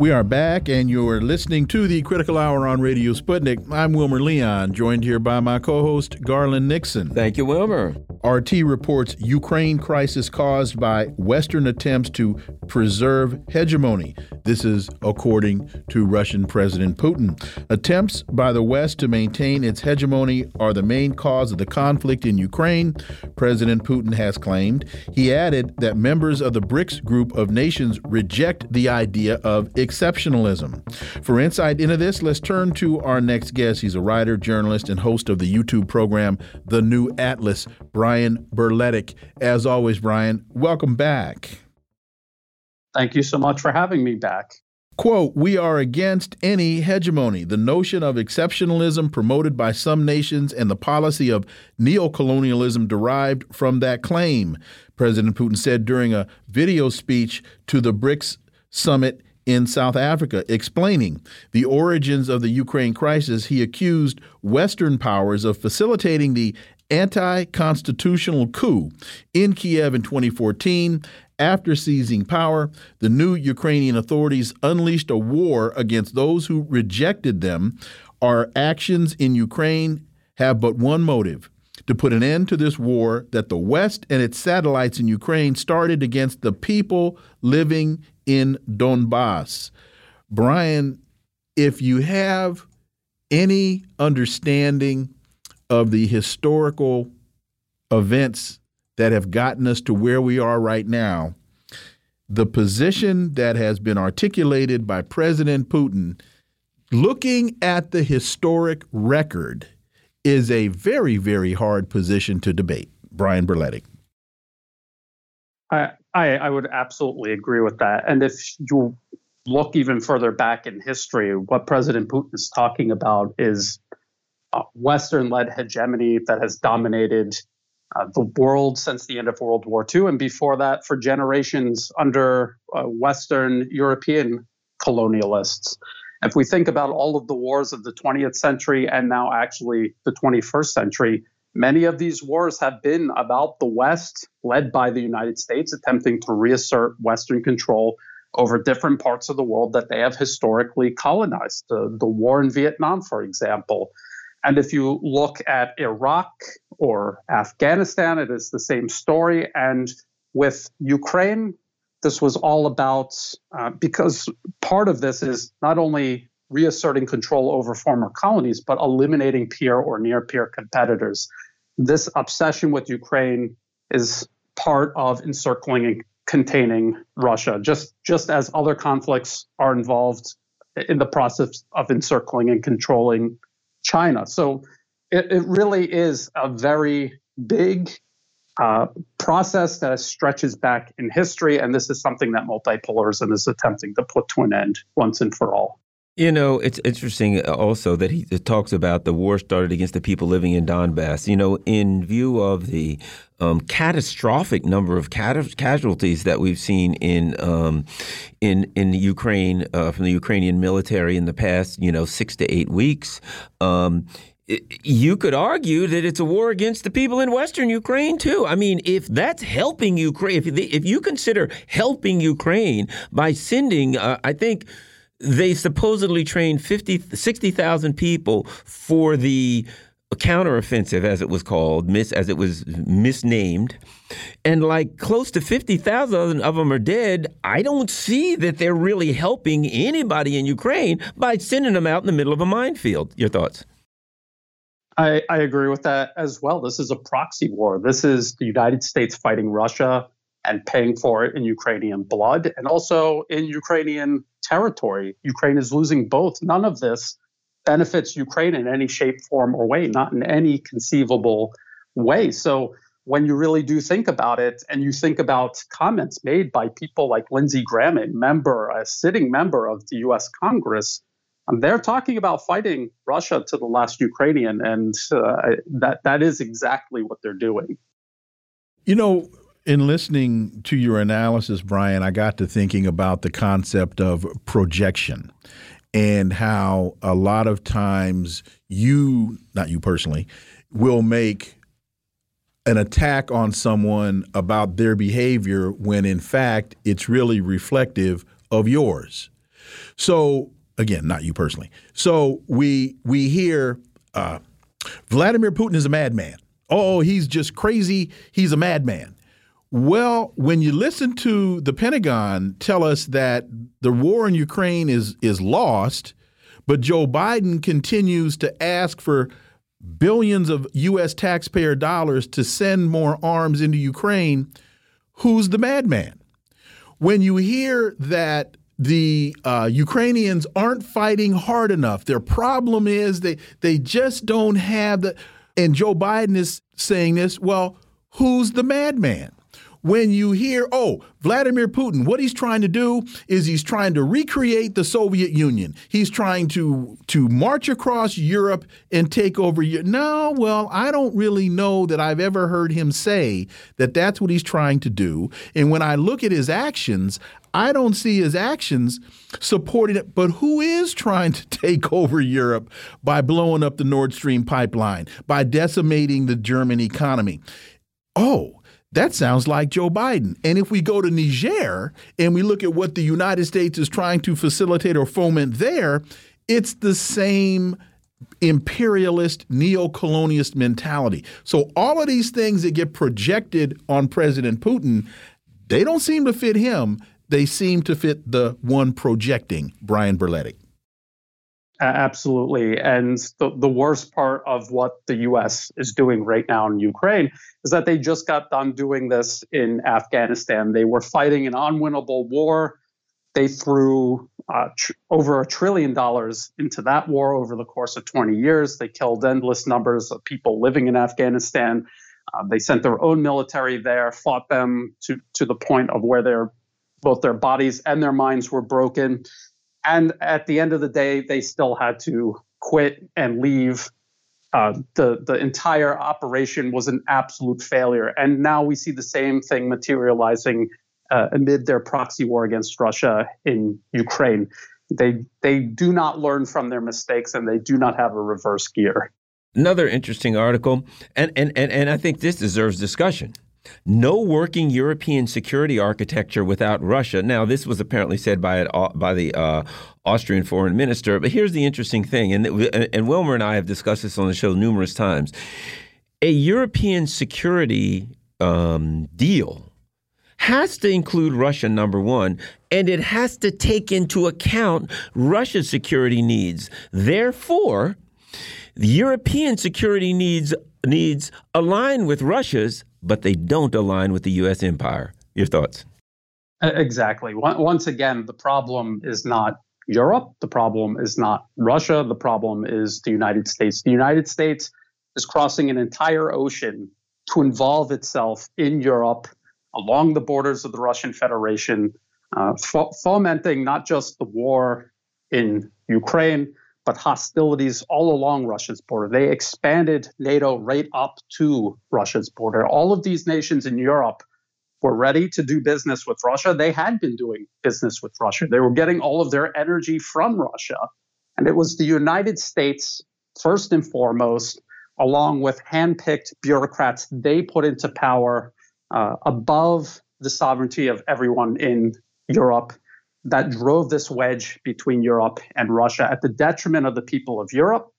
We are back, and you're listening to the Critical Hour on Radio Sputnik. I'm Wilmer Leon, joined here by my co host, Garland Nixon. Thank you, Wilmer. RT reports Ukraine crisis caused by Western attempts to preserve hegemony. This is according to Russian President Putin. Attempts by the West to maintain its hegemony are the main cause of the conflict in Ukraine, President Putin has claimed. He added that members of the BRICS group of nations reject the idea of exceptionalism. For insight into this, let's turn to our next guest. He's a writer, journalist, and host of the YouTube program The New Atlas, Brian Berletic. As always, Brian, welcome back. Thank you so much for having me back. Quote, we are against any hegemony. The notion of exceptionalism promoted by some nations and the policy of neocolonialism derived from that claim, President Putin said during a video speech to the BRICS summit in South Africa, explaining the origins of the Ukraine crisis. He accused Western powers of facilitating the anti constitutional coup in Kiev in 2014 after seizing power, the new Ukrainian authorities unleashed a war against those who rejected them. Our actions in Ukraine have but one motive to put an end to this war that the West and its satellites in Ukraine started against the people living in Donbass. Brian, if you have any understanding of the historical events that have gotten us to where we are right now, the position that has been articulated by President Putin, looking at the historic record, is a very, very hard position to debate. Brian Berletic. I, I, I would absolutely agree with that. And if you look even further back in history, what President Putin is talking about is Western led hegemony that has dominated uh, the world since the end of World War II, and before that, for generations under uh, Western European colonialists. If we think about all of the wars of the 20th century and now actually the 21st century, many of these wars have been about the West, led by the United States, attempting to reassert Western control over different parts of the world that they have historically colonized. The, the war in Vietnam, for example, and if you look at Iraq or Afghanistan, it is the same story. And with Ukraine, this was all about uh, because part of this is not only reasserting control over former colonies, but eliminating peer or near peer competitors. This obsession with Ukraine is part of encircling and containing Russia, just, just as other conflicts are involved in the process of encircling and controlling China. So it, it really is a very big uh, process that stretches back in history, and this is something that multipolarism is attempting to put to an end once and for all. You know, it's interesting also that he talks about the war started against the people living in Donbass. You know, in view of the um, catastrophic number of cat casualties that we've seen in um, in in Ukraine uh, from the Ukrainian military in the past, you know, six to eight weeks. Um, you could argue that it's a war against the people in Western Ukraine too. I mean, if that's helping Ukraine, if, if you consider helping Ukraine by sending, uh, I think they supposedly trained 50, 60,000 people for the counteroffensive, as it was called, mis, as it was misnamed, and like close to 50,000 of them are dead. I don't see that they're really helping anybody in Ukraine by sending them out in the middle of a minefield. Your thoughts? I, I agree with that as well. This is a proxy war. This is the United States fighting Russia and paying for it in Ukrainian blood and also in Ukrainian territory. Ukraine is losing both. None of this benefits Ukraine in any shape, form, or way, not in any conceivable way. So when you really do think about it and you think about comments made by people like Lindsey Graham, a member, a sitting member of the US Congress, um, they're talking about fighting Russia to the last Ukrainian, and uh, that that is exactly what they're doing. You know, in listening to your analysis, Brian, I got to thinking about the concept of projection and how a lot of times you, not you personally, will make an attack on someone about their behavior when in fact it's really reflective of yours. So again, not you personally. So we we hear uh, Vladimir Putin is a madman. Oh, he's just crazy. He's a madman. Well, when you listen to the Pentagon tell us that the war in Ukraine is is lost, but Joe Biden continues to ask for billions of US taxpayer dollars to send more arms into Ukraine, who's the madman? When you hear that the uh, Ukrainians aren't fighting hard enough, their problem is they they just don't have the and Joe Biden is saying this, well, who's the madman? When you hear, oh, Vladimir Putin, what he's trying to do is he's trying to recreate the Soviet Union. He's trying to to march across Europe and take over Europe. No, well, I don't really know that I've ever heard him say that that's what he's trying to do. And when I look at his actions, I don't see his actions supporting it. But who is trying to take over Europe by blowing up the Nord Stream pipeline, by decimating the German economy? Oh, that sounds like Joe Biden. And if we go to Niger and we look at what the United States is trying to facilitate or foment there, it's the same imperialist neo-colonialist mentality. So all of these things that get projected on President Putin, they don't seem to fit him. They seem to fit the one projecting Brian Berletic. Absolutely. And the, the worst part of what the US is doing right now in Ukraine is that they just got done doing this in Afghanistan. They were fighting an unwinnable war. They threw uh, tr- over a trillion dollars into that war over the course of 20 years. They killed endless numbers of people living in Afghanistan. Uh, they sent their own military there, fought them to, to the point of where their both their bodies and their minds were broken. And at the end of the day, they still had to quit and leave. Uh, the the entire operation was an absolute failure, and now we see the same thing materializing uh, amid their proxy war against Russia in Ukraine. They they do not learn from their mistakes, and they do not have a reverse gear. Another interesting article, and and and, and I think this deserves discussion. No working European security architecture without Russia. Now, this was apparently said by uh, by the uh, Austrian foreign minister. But here's the interesting thing, and and Wilmer and I have discussed this on the show numerous times. A European security um, deal has to include Russia, number one, and it has to take into account Russia's security needs. Therefore, the European security needs needs align with Russia's but they don't align with the U.S. empire. Your thoughts? Exactly. Once again, the problem is not Europe. The problem is not Russia. The problem is the United States. The United States is crossing an entire ocean to involve itself in Europe along the borders of the Russian Federation, uh, fomenting not just the war in Ukraine, but hostilities all along Russia's border. They expanded NATO right up to Russia's border. All of these nations in Europe were ready to do business with Russia. They had been doing business with Russia. They were getting all of their energy from Russia. And it was the United States, first and foremost, along with handpicked bureaucrats they put into power uh, above the sovereignty of everyone in Europe that drove this wedge between Europe and Russia at the detriment of the people of Europe.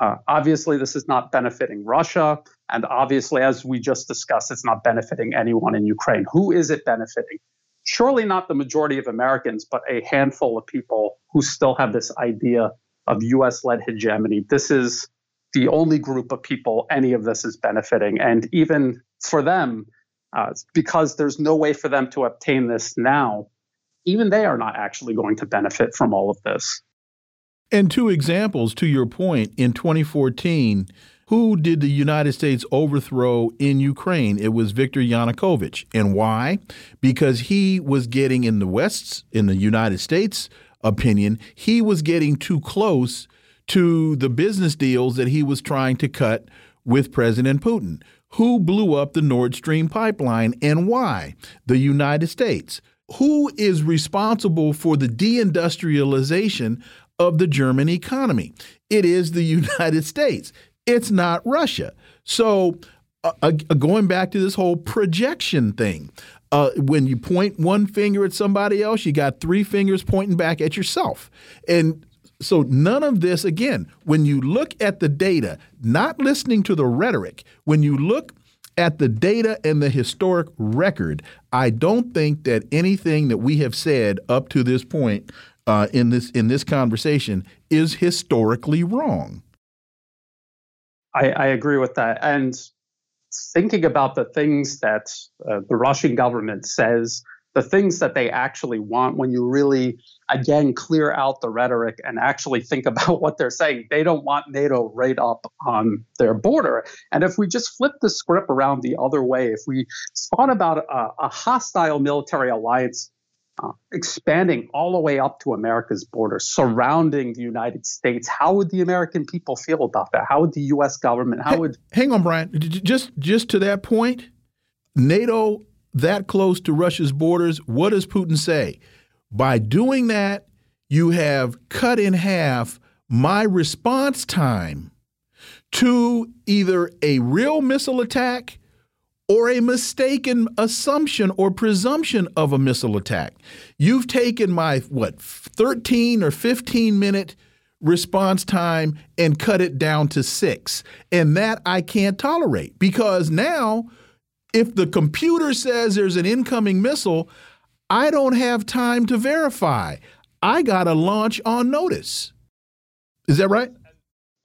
Uh, obviously, this is not benefiting Russia. And obviously, as we just discussed, it's not benefiting anyone in Ukraine. Who is it benefiting? Surely not the majority of Americans, but a handful of people who still have this idea of US led hegemony. This is the only group of people any of this is benefiting. And even for them, uh, because there's no way for them to obtain this now, even they are not actually going to benefit from all of this. And two examples to your point in 2014, who did the United States overthrow in Ukraine? It was Viktor Yanukovych. And why? Because he was getting in the West's, in the United States opinion, he was getting too close to the business deals that he was trying to cut with President Putin. Who blew up the Nord Stream pipeline and why? The United States who is responsible for the deindustrialization of the German economy? It is the United States. It's not Russia. So, uh, uh, going back to this whole projection thing, uh, when you point one finger at somebody else, you got three fingers pointing back at yourself. And so none of this again, when you look at the data, not listening to the rhetoric, when you look at the data and the historic record, I don't think that anything that we have said up to this point uh, in this in this conversation is historically wrong. I, I agree with that, and thinking about the things that uh, the Russian government says, the things that they actually want, when you really again clear out the rhetoric and actually think about what they're saying, they don't want NATO right up on their border. And if we just flip the script around the other way, if we thought about a, a hostile military alliance uh, expanding all the way up to America's border, surrounding the United States. How would the American people feel about that? How would the U.S. government? How would? Hang on, Brian. Just just to that point, NATO that close to Russia's borders. What does Putin say? By doing that, you have cut in half my response time to either a real missile attack or a mistaken assumption or presumption of a missile attack. You've taken my, what, 13 or 15 minute response time and cut it down to six. And that I can't tolerate because now, if the computer says there's an incoming missile, I don't have time to verify. I got to launch on notice. Is that right?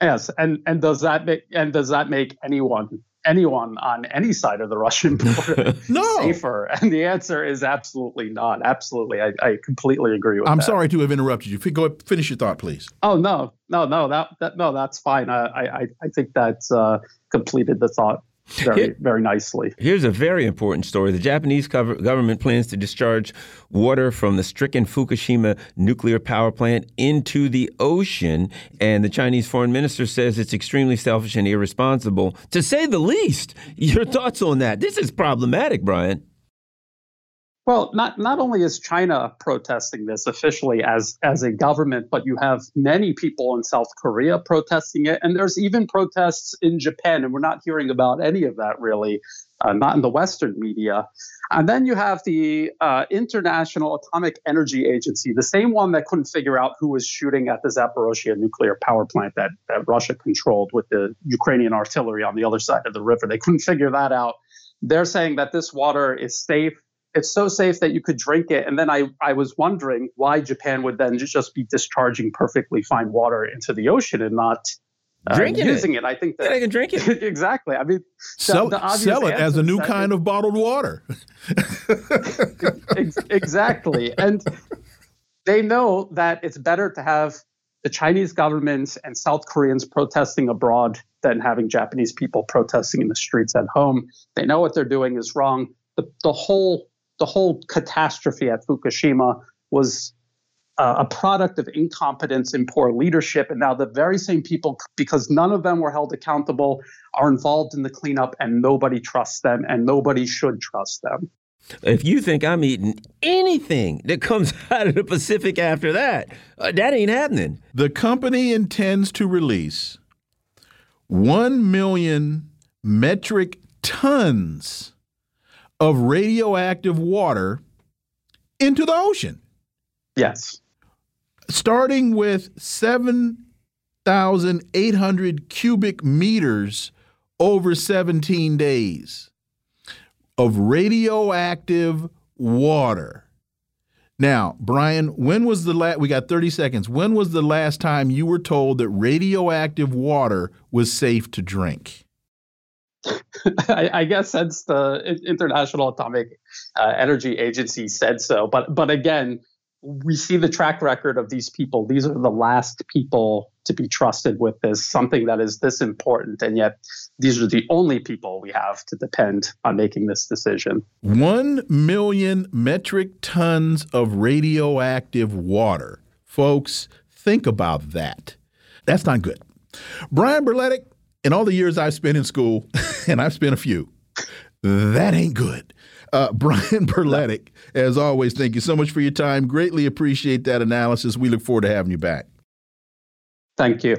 Yes, and and does that make and does that make anyone anyone on any side of the Russian border no. safer? And the answer is absolutely not. Absolutely, I, I completely agree with that. I'm that. sorry to have interrupted you. Go finish your thought, please. Oh no, no, no, that, that no, that's fine. I I, I think that's uh, completed the thought very, Here, very nicely. Here's a very important story. The Japanese government plans to discharge water from the stricken Fukushima nuclear power plant into the ocean. And the Chinese foreign minister says it's extremely selfish and irresponsible, to say the least. Your thoughts on that? This is problematic, Brian. Well, not not only is China protesting this officially as as a government, but you have many people in South Korea protesting it, and there's even protests in Japan, and we're not hearing about any of that really, uh, not in the Western media. And then you have the uh, International Atomic Energy Agency, the same one that couldn't figure out who was shooting at the Zaporozhye nuclear power plant that, that Russia controlled with the Ukrainian artillery on the other side of the river. They couldn't figure that out. They're saying that this water is safe it's so safe that you could drink it. And then I, I was wondering why Japan would then just be discharging perfectly fine water into the ocean and not uh, Drinking using it. it. I think that yeah, they can drink it exactly. I mean, sell, the, sell it as a new kind of bottled water. exactly, and they know that it's better to have the Chinese government and South Koreans protesting abroad than having Japanese people protesting in the streets at home. They know what they're doing is wrong. The, the whole the whole catastrophe at Fukushima was uh, a product of incompetence and poor leadership. And now the very same people, because none of them were held accountable, are involved in the cleanup and nobody trusts them and nobody should trust them. If you think I'm eating anything that comes out of the Pacific after that, uh, that ain't happening. The company intends to release 1 million metric tons of radioactive water into the ocean. Yes. Starting with 7,800 cubic meters over 17 days of radioactive water. Now, Brian, when was the last, we got 30 seconds. When was the last time you were told that radioactive water was safe to drink? I, I, guess since the International Atomic uh, Energy Agency said so, but but again, we see the track record of these people. These are the last people to be trusted with this something that is this important, and yet these are the only people we have to depend on making this decision. One million metric tons of radioactive water, folks. Think about that. That's not good. Brian Berletic, in all the years I've spent in school, and I've spent a few, that ain't good. Uh, Brian Berletic, as always, thank you so much for your time. Greatly appreciate that analysis. We look forward to having you back. Thank you.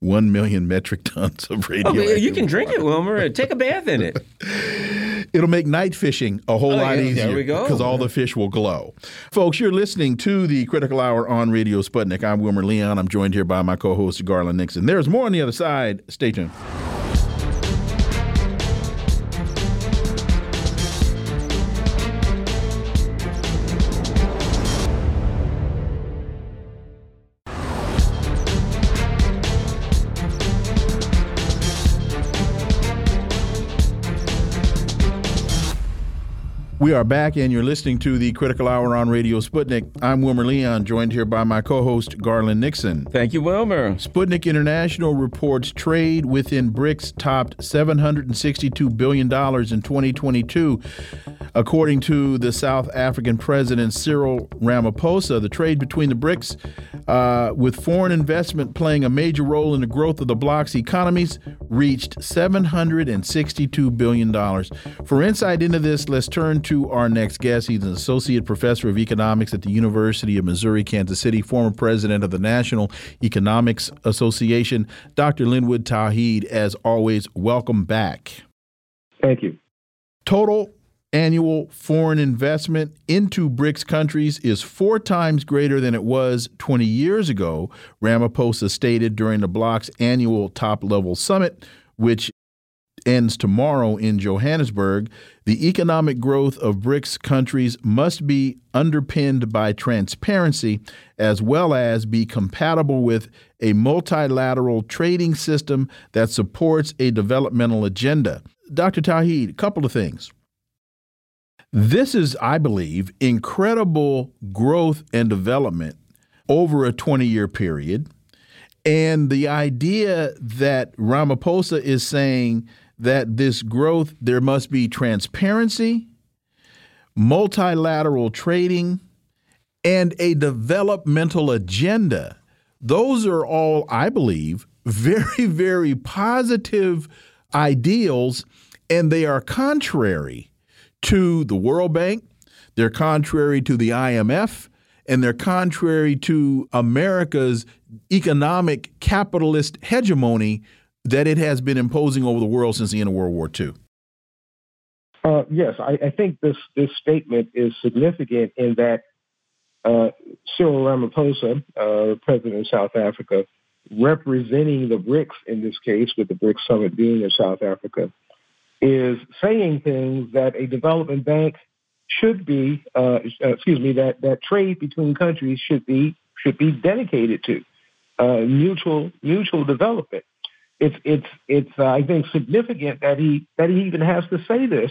1 million metric tons of radioactive Oh, you can drink water. it, Wilmer. Take a bath in it. It'll make night fishing a whole Oh, lot yeah, easier. there we go. Because all the fish will glow. Folks, you're listening to the Critical Hour on Radio Sputnik. I'm Wilmer Leon. I'm joined here by my co host, Garland Nixon. There's more on the other side. Stay tuned. We are back, and you're listening to the Critical Hour on Radio Sputnik. I'm Wilmer Leon, joined here by my co host, Garland Nixon. Thank you, Wilmer. Sputnik International reports trade within BRICS topped $762 billion in 2022. According to the South African President Cyril Ramaphosa, the trade between the BRICS, uh, with foreign investment playing a major role in the growth of the bloc's economies, reached $762 billion. For insight into this, let's turn to our next guest. He's an associate professor of economics at the University of Missouri Kansas City, former president of the National Economics Association, Dr. Linwood Tauheed. As always, welcome back. Thank you. Total annual foreign investment into BRICS countries is four times greater than it was 20 years ago, Ramaphosa stated during the bloc's annual top level summit, which ends tomorrow in Johannesburg. The economic growth of BRICS countries must be underpinned by transparency as well as be compatible with a multilateral trading system that supports a developmental agenda. Dr. Tauheed, a couple of things. This is, I believe, incredible growth and development over a 20 year period. And the idea that Ramaphosa is saying that this growth, there must be transparency, multilateral trading, and a developmental agenda. Those are all, I believe, very, very positive ideals, and they are contrary to the World Bank, they're contrary to the IMF, and they're contrary to America's economic capitalist hegemony that it has been imposing over the world since the end of World War II. Uh, yes, I, I, think this this statement is significant in that uh, Cyril Ramaphosa, uh, president of South Africa, representing the BRICS in this case, with the BRICS summit being in South Africa, is saying things that a development bank should be, uh, excuse me, that, that trade between countries should be should be dedicated to uh, mutual mutual development. It's it's it's uh, I think significant that he that he even has to say this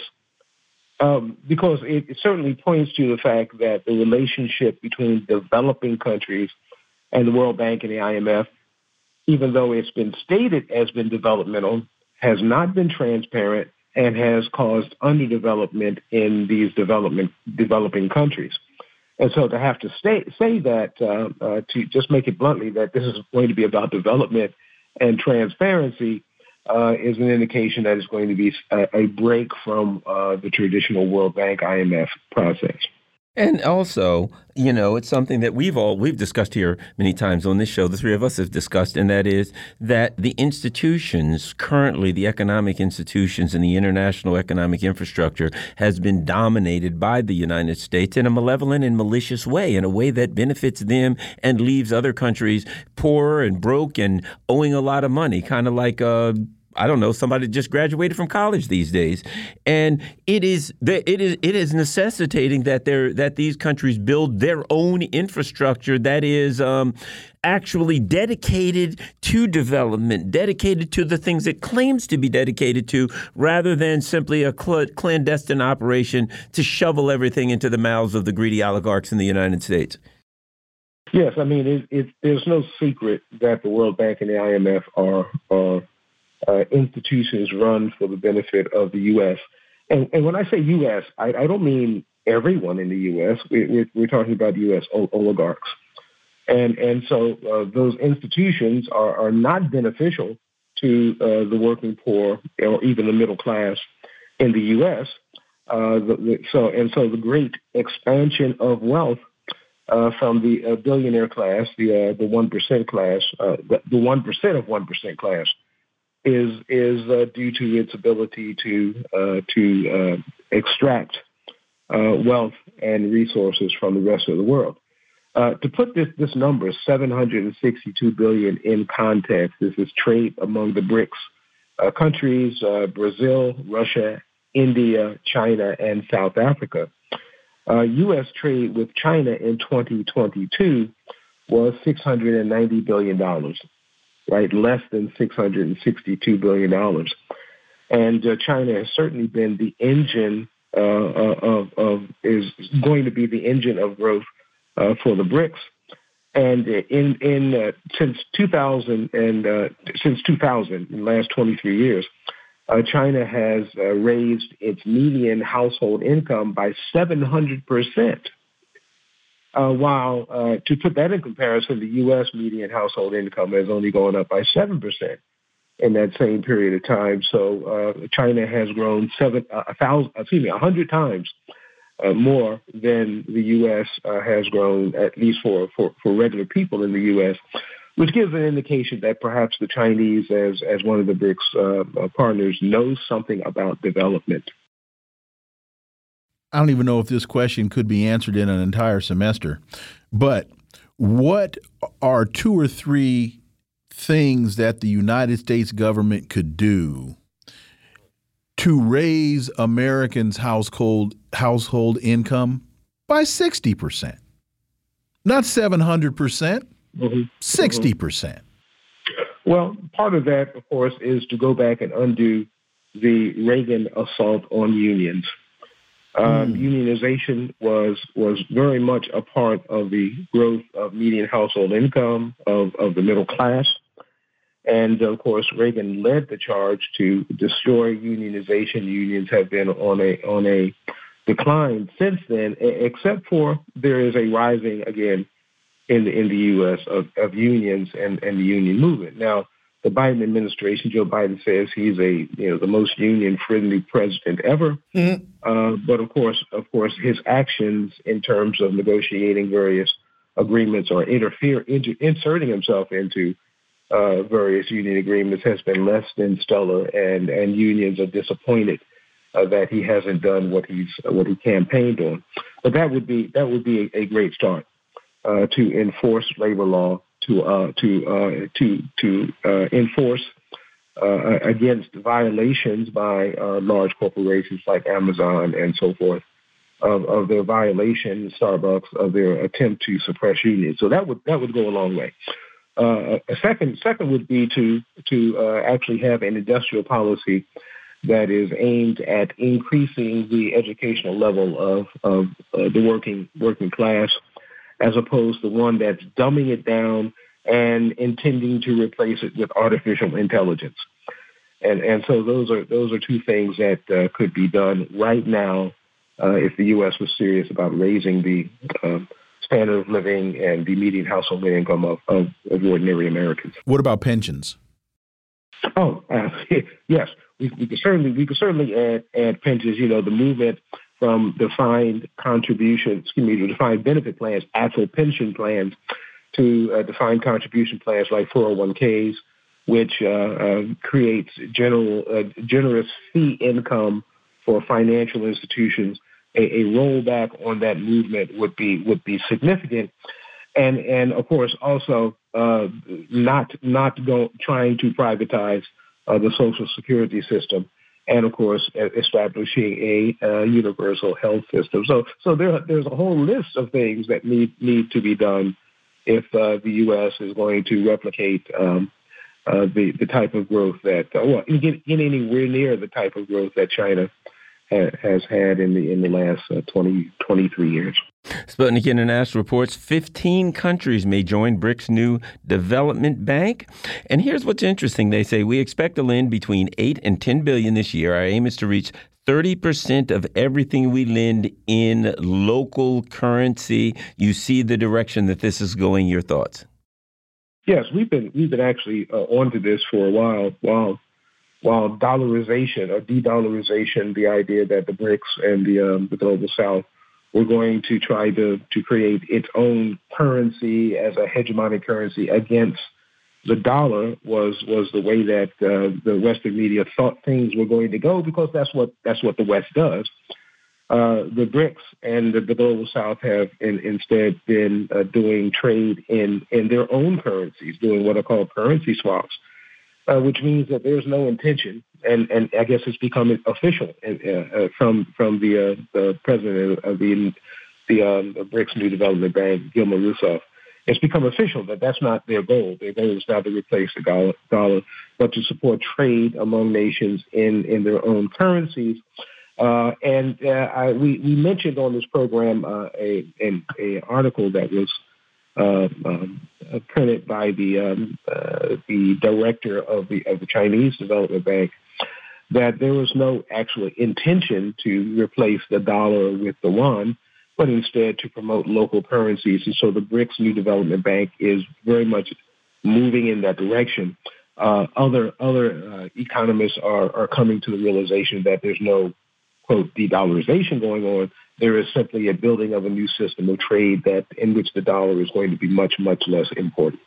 um, because it, it certainly points to the fact that the relationship between developing countries and the World Bank and the IMF, even though it's been stated as been developmental, has not been transparent and has caused underdevelopment in these development developing countries. And so to have to stay, say that, uh, uh, to just make it bluntly, that this is going to be about development and transparency uh, is an indication that it's going to be a, a break from uh, the traditional World Bank IMF process. And also, you know, it's something that we've all we've discussed here many times on this show. The three of us have discussed, and that is that the institutions currently, the economic institutions and the international economic infrastructure, has been dominated by the United States in a malevolent and malicious way, in a way that benefits them and leaves other countries poor and broke and owing a lot of money, kind of like. Uh, I don't know, somebody just graduated from college these days, and it is it is it is necessitating that they that these countries build their own infrastructure that is um, actually dedicated to development, dedicated to the things it claims to be dedicated to, rather than simply a cl clandestine operation to shovel everything into the mouths of the greedy oligarchs in the United States. Yes, I mean it, it, there's no secret that the World Bank and the IMF are are uh, institutions run for the benefit of the U.S. And, and when I say U.S., I, I, don't mean everyone in the U.S. We, are we're talking about U.S. oligarchs. And, and so uh, those institutions are, are not beneficial to uh, the working poor or even the middle class in the U.S. Uh, the, the, so and so the great expansion of wealth uh, from the uh, billionaire class, the uh, the one percent class, uh, the one percent of one percent class, is is uh, due to its ability to uh, to extract wealth and resources from the rest of the world. to put this this number, 762 billion, in context, this is trade among the BRICS countries: Brazil, Russia, India, China, and South Africa. Uh, U.S. trade with China in 2022 was $690 billion, right? Less than $662 billion. And uh, China has certainly been the engine uh, uh, of, of, is going to be the engine of growth uh, for the BRICS. And in in uh, since 2000 and since 2000, in the last 23 years, uh, China has uh, raised its median household income by 700%. Uh, while uh, to put that in comparison, the U.S. median household income has only gone up by 7% in that same period of time. So uh, China has grown seven, uh, a thousand, excuse me, 100 times more than the U.S. has grown, at least for, for, for regular people in the U.S which gives an indication that perhaps the Chinese, as as one of the BRICS uh, uh, partners, knows something about development. I don't even know if this question could be answered in an entire semester, but what are two or three things that the United States government could do to raise Americans' household household income by sixty percent, not seven hundred percent? Mm-hmm. 60%. percent Well, part of that, of course, is to go back and undo the Reagan assault on unions. Um, mm. Unionization was was very much a part of the growth of median household income of, of the middle class, and of course Reagan led the charge to destroy unionization. Unions have been on a on a decline since then, except for there is a rising again in the in the U.S. of, of unions and, and the union movement. Now, the Biden administration, Joe Biden says he's a you know the most union friendly president ever. Mm-hmm. Uh, but of course, of course, his actions in terms of negotiating various agreements or interfere into, inserting himself into uh, various union agreements has been less than stellar, and and unions are disappointed. Uh, that he hasn't done what he's what he campaigned on, but that would be that would be a, a great start uh, to enforce labor law, to uh, to uh, to to uh, enforce uh, against violations by uh, large corporations like Amazon and so forth of, of their violation, Starbucks, of their attempt to suppress unions. So that would that would go a long way. a second second would be to to actually have an industrial policy that is aimed at increasing the educational level of, of uh, the working working class as opposed to one that's dumbing it down and intending to replace it with artificial intelligence. And and so those are those are two things that uh, could be done right now uh, if the U.S. was serious about raising the uh, standard of living and the median household income of, of, of ordinary Americans. What about pensions? Oh, uh, yes, we, we could certainly we could certainly add add pensions. You know, the movement from defined contribution, excuse me, defined benefit plans, actual pension plans, to uh, defined contribution plans like 401ks, which uh, uh, creates general uh, generous fee income for financial institutions. A, a, rollback on that movement would be would be significant, and and of course also uh, not not go, trying to privatize uh, the social security system and of course establishing a uh, universal health system. So, so there, there's a whole list of things that need need to be done if uh, the U.S. is going to replicate um, uh, the the type of growth that, well, get, anywhere near the type of growth that China has had in the in the last uh, 20, 23 years. Sputnik International reports 15 countries may join BRICS' new development bank. And here's what's interesting. They say we expect to lend between 8 and 10 billion this year. Our aim is to reach 30% of everything we lend in local currency. You see the direction that this is going. Your thoughts? Yes, we've been we've been actually uh, onto this for a while. While while dollarization or de-dollarization, the idea that the BRICS and the um, the global South were going to try to, to create its own currency as a hegemonic currency against the dollar was was the way that uh, the Western media thought things were going to go because that's what that's what the West does. Uh, the BRICS and the, the, global South have in, instead been uh, doing trade in in their own currencies, doing what are called currency swaps, uh, which means that there's no intention, and and I guess it's become official uh, uh, from from the the president of the the, um, the BRICS New Development Bank, Dilma Rousseff it's become official that that's not their goal. Their goal is not to replace the dollar, but to support trade among nations in, in their own currencies. Uh, and uh, I, we, we mentioned on this program uh, a, an a article that was uh, printed by the um, uh, the director of the of the Chinese Development Bank that there was no actual intention to replace the dollar with the yuan but instead to promote local currencies. And so the BRICS New Development Bank is very much moving in that direction. Uh, other other uh, economists are, are coming to the realization that there's no quote de-dollarization going on. There is simply a building of a new system of trade that in which the dollar is going to be much much less important.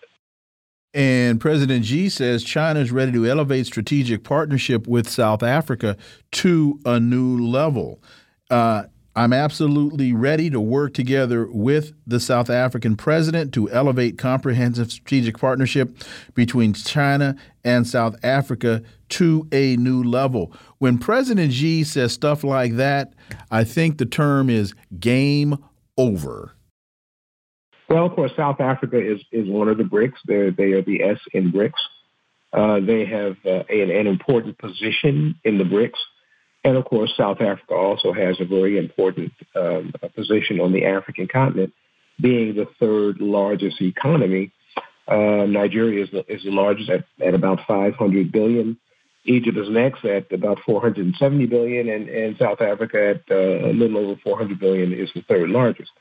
And President Xi says China is ready to elevate strategic partnership with South Africa to a new level. Uh, I'm absolutely ready to work together with the South African president to elevate comprehensive strategic partnership between China and South Africa to a new level. When President Xi says stuff like that, I think the term is game over. Well, of course, South Africa is, is one of the BRICS. They're, they are the S in BRICS. Uh, they have uh, an, an important position in the BRICS. And of course, South Africa also has a very important um, position on the African continent, being the third largest economy. Uh, Nigeria is the, is the largest at, at about 500 billion. Egypt is next at about 470 billion, and, and South Africa at uh, a little over 400 billion is the third largest.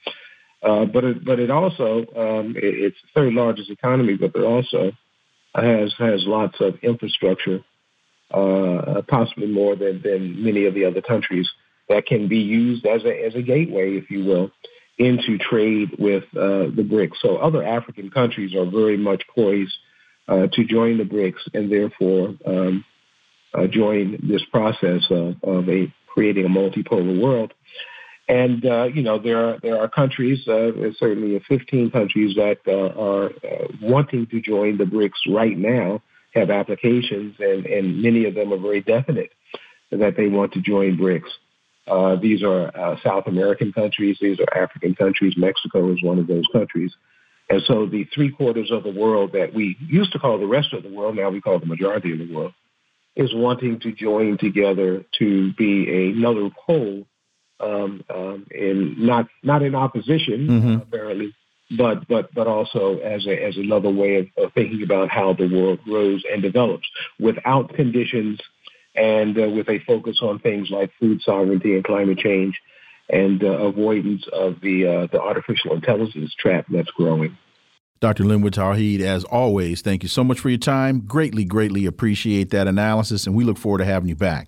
Uh, but it, but it also um, it, it's the third largest economy, but it also has has lots of infrastructure uh, possibly more than, than many of the other countries, that can be used as a, as a gateway, if you will, into trade with uh, the BRICS. So other African countries are very much poised uh, to join the BRICS and therefore um, uh, join this process of, of a creating a multipolar world. And uh, you know there are there are countries, uh, certainly 15 countries that uh, are wanting to join the BRICS right now, have applications, and, and many of them are very definite that they want to join BRICS. Uh, these are uh, South American countries. These are African countries. Mexico is one of those countries. And so the three quarters of the world that we used to call the rest of the world, now we call the majority of the world, is wanting to join together to be another pole um, um, in not not in opposition, mm-hmm. apparently, but but but also as a as another way of, of thinking about how the world grows and develops without conditions and uh, with a focus on things like food sovereignty and climate change and uh, avoidance of the uh, the artificial intelligence trap that's growing. Dr. Linwood Tauheed, as always, thank you so much for your time. Greatly, greatly appreciate that analysis, and we look forward to having you back.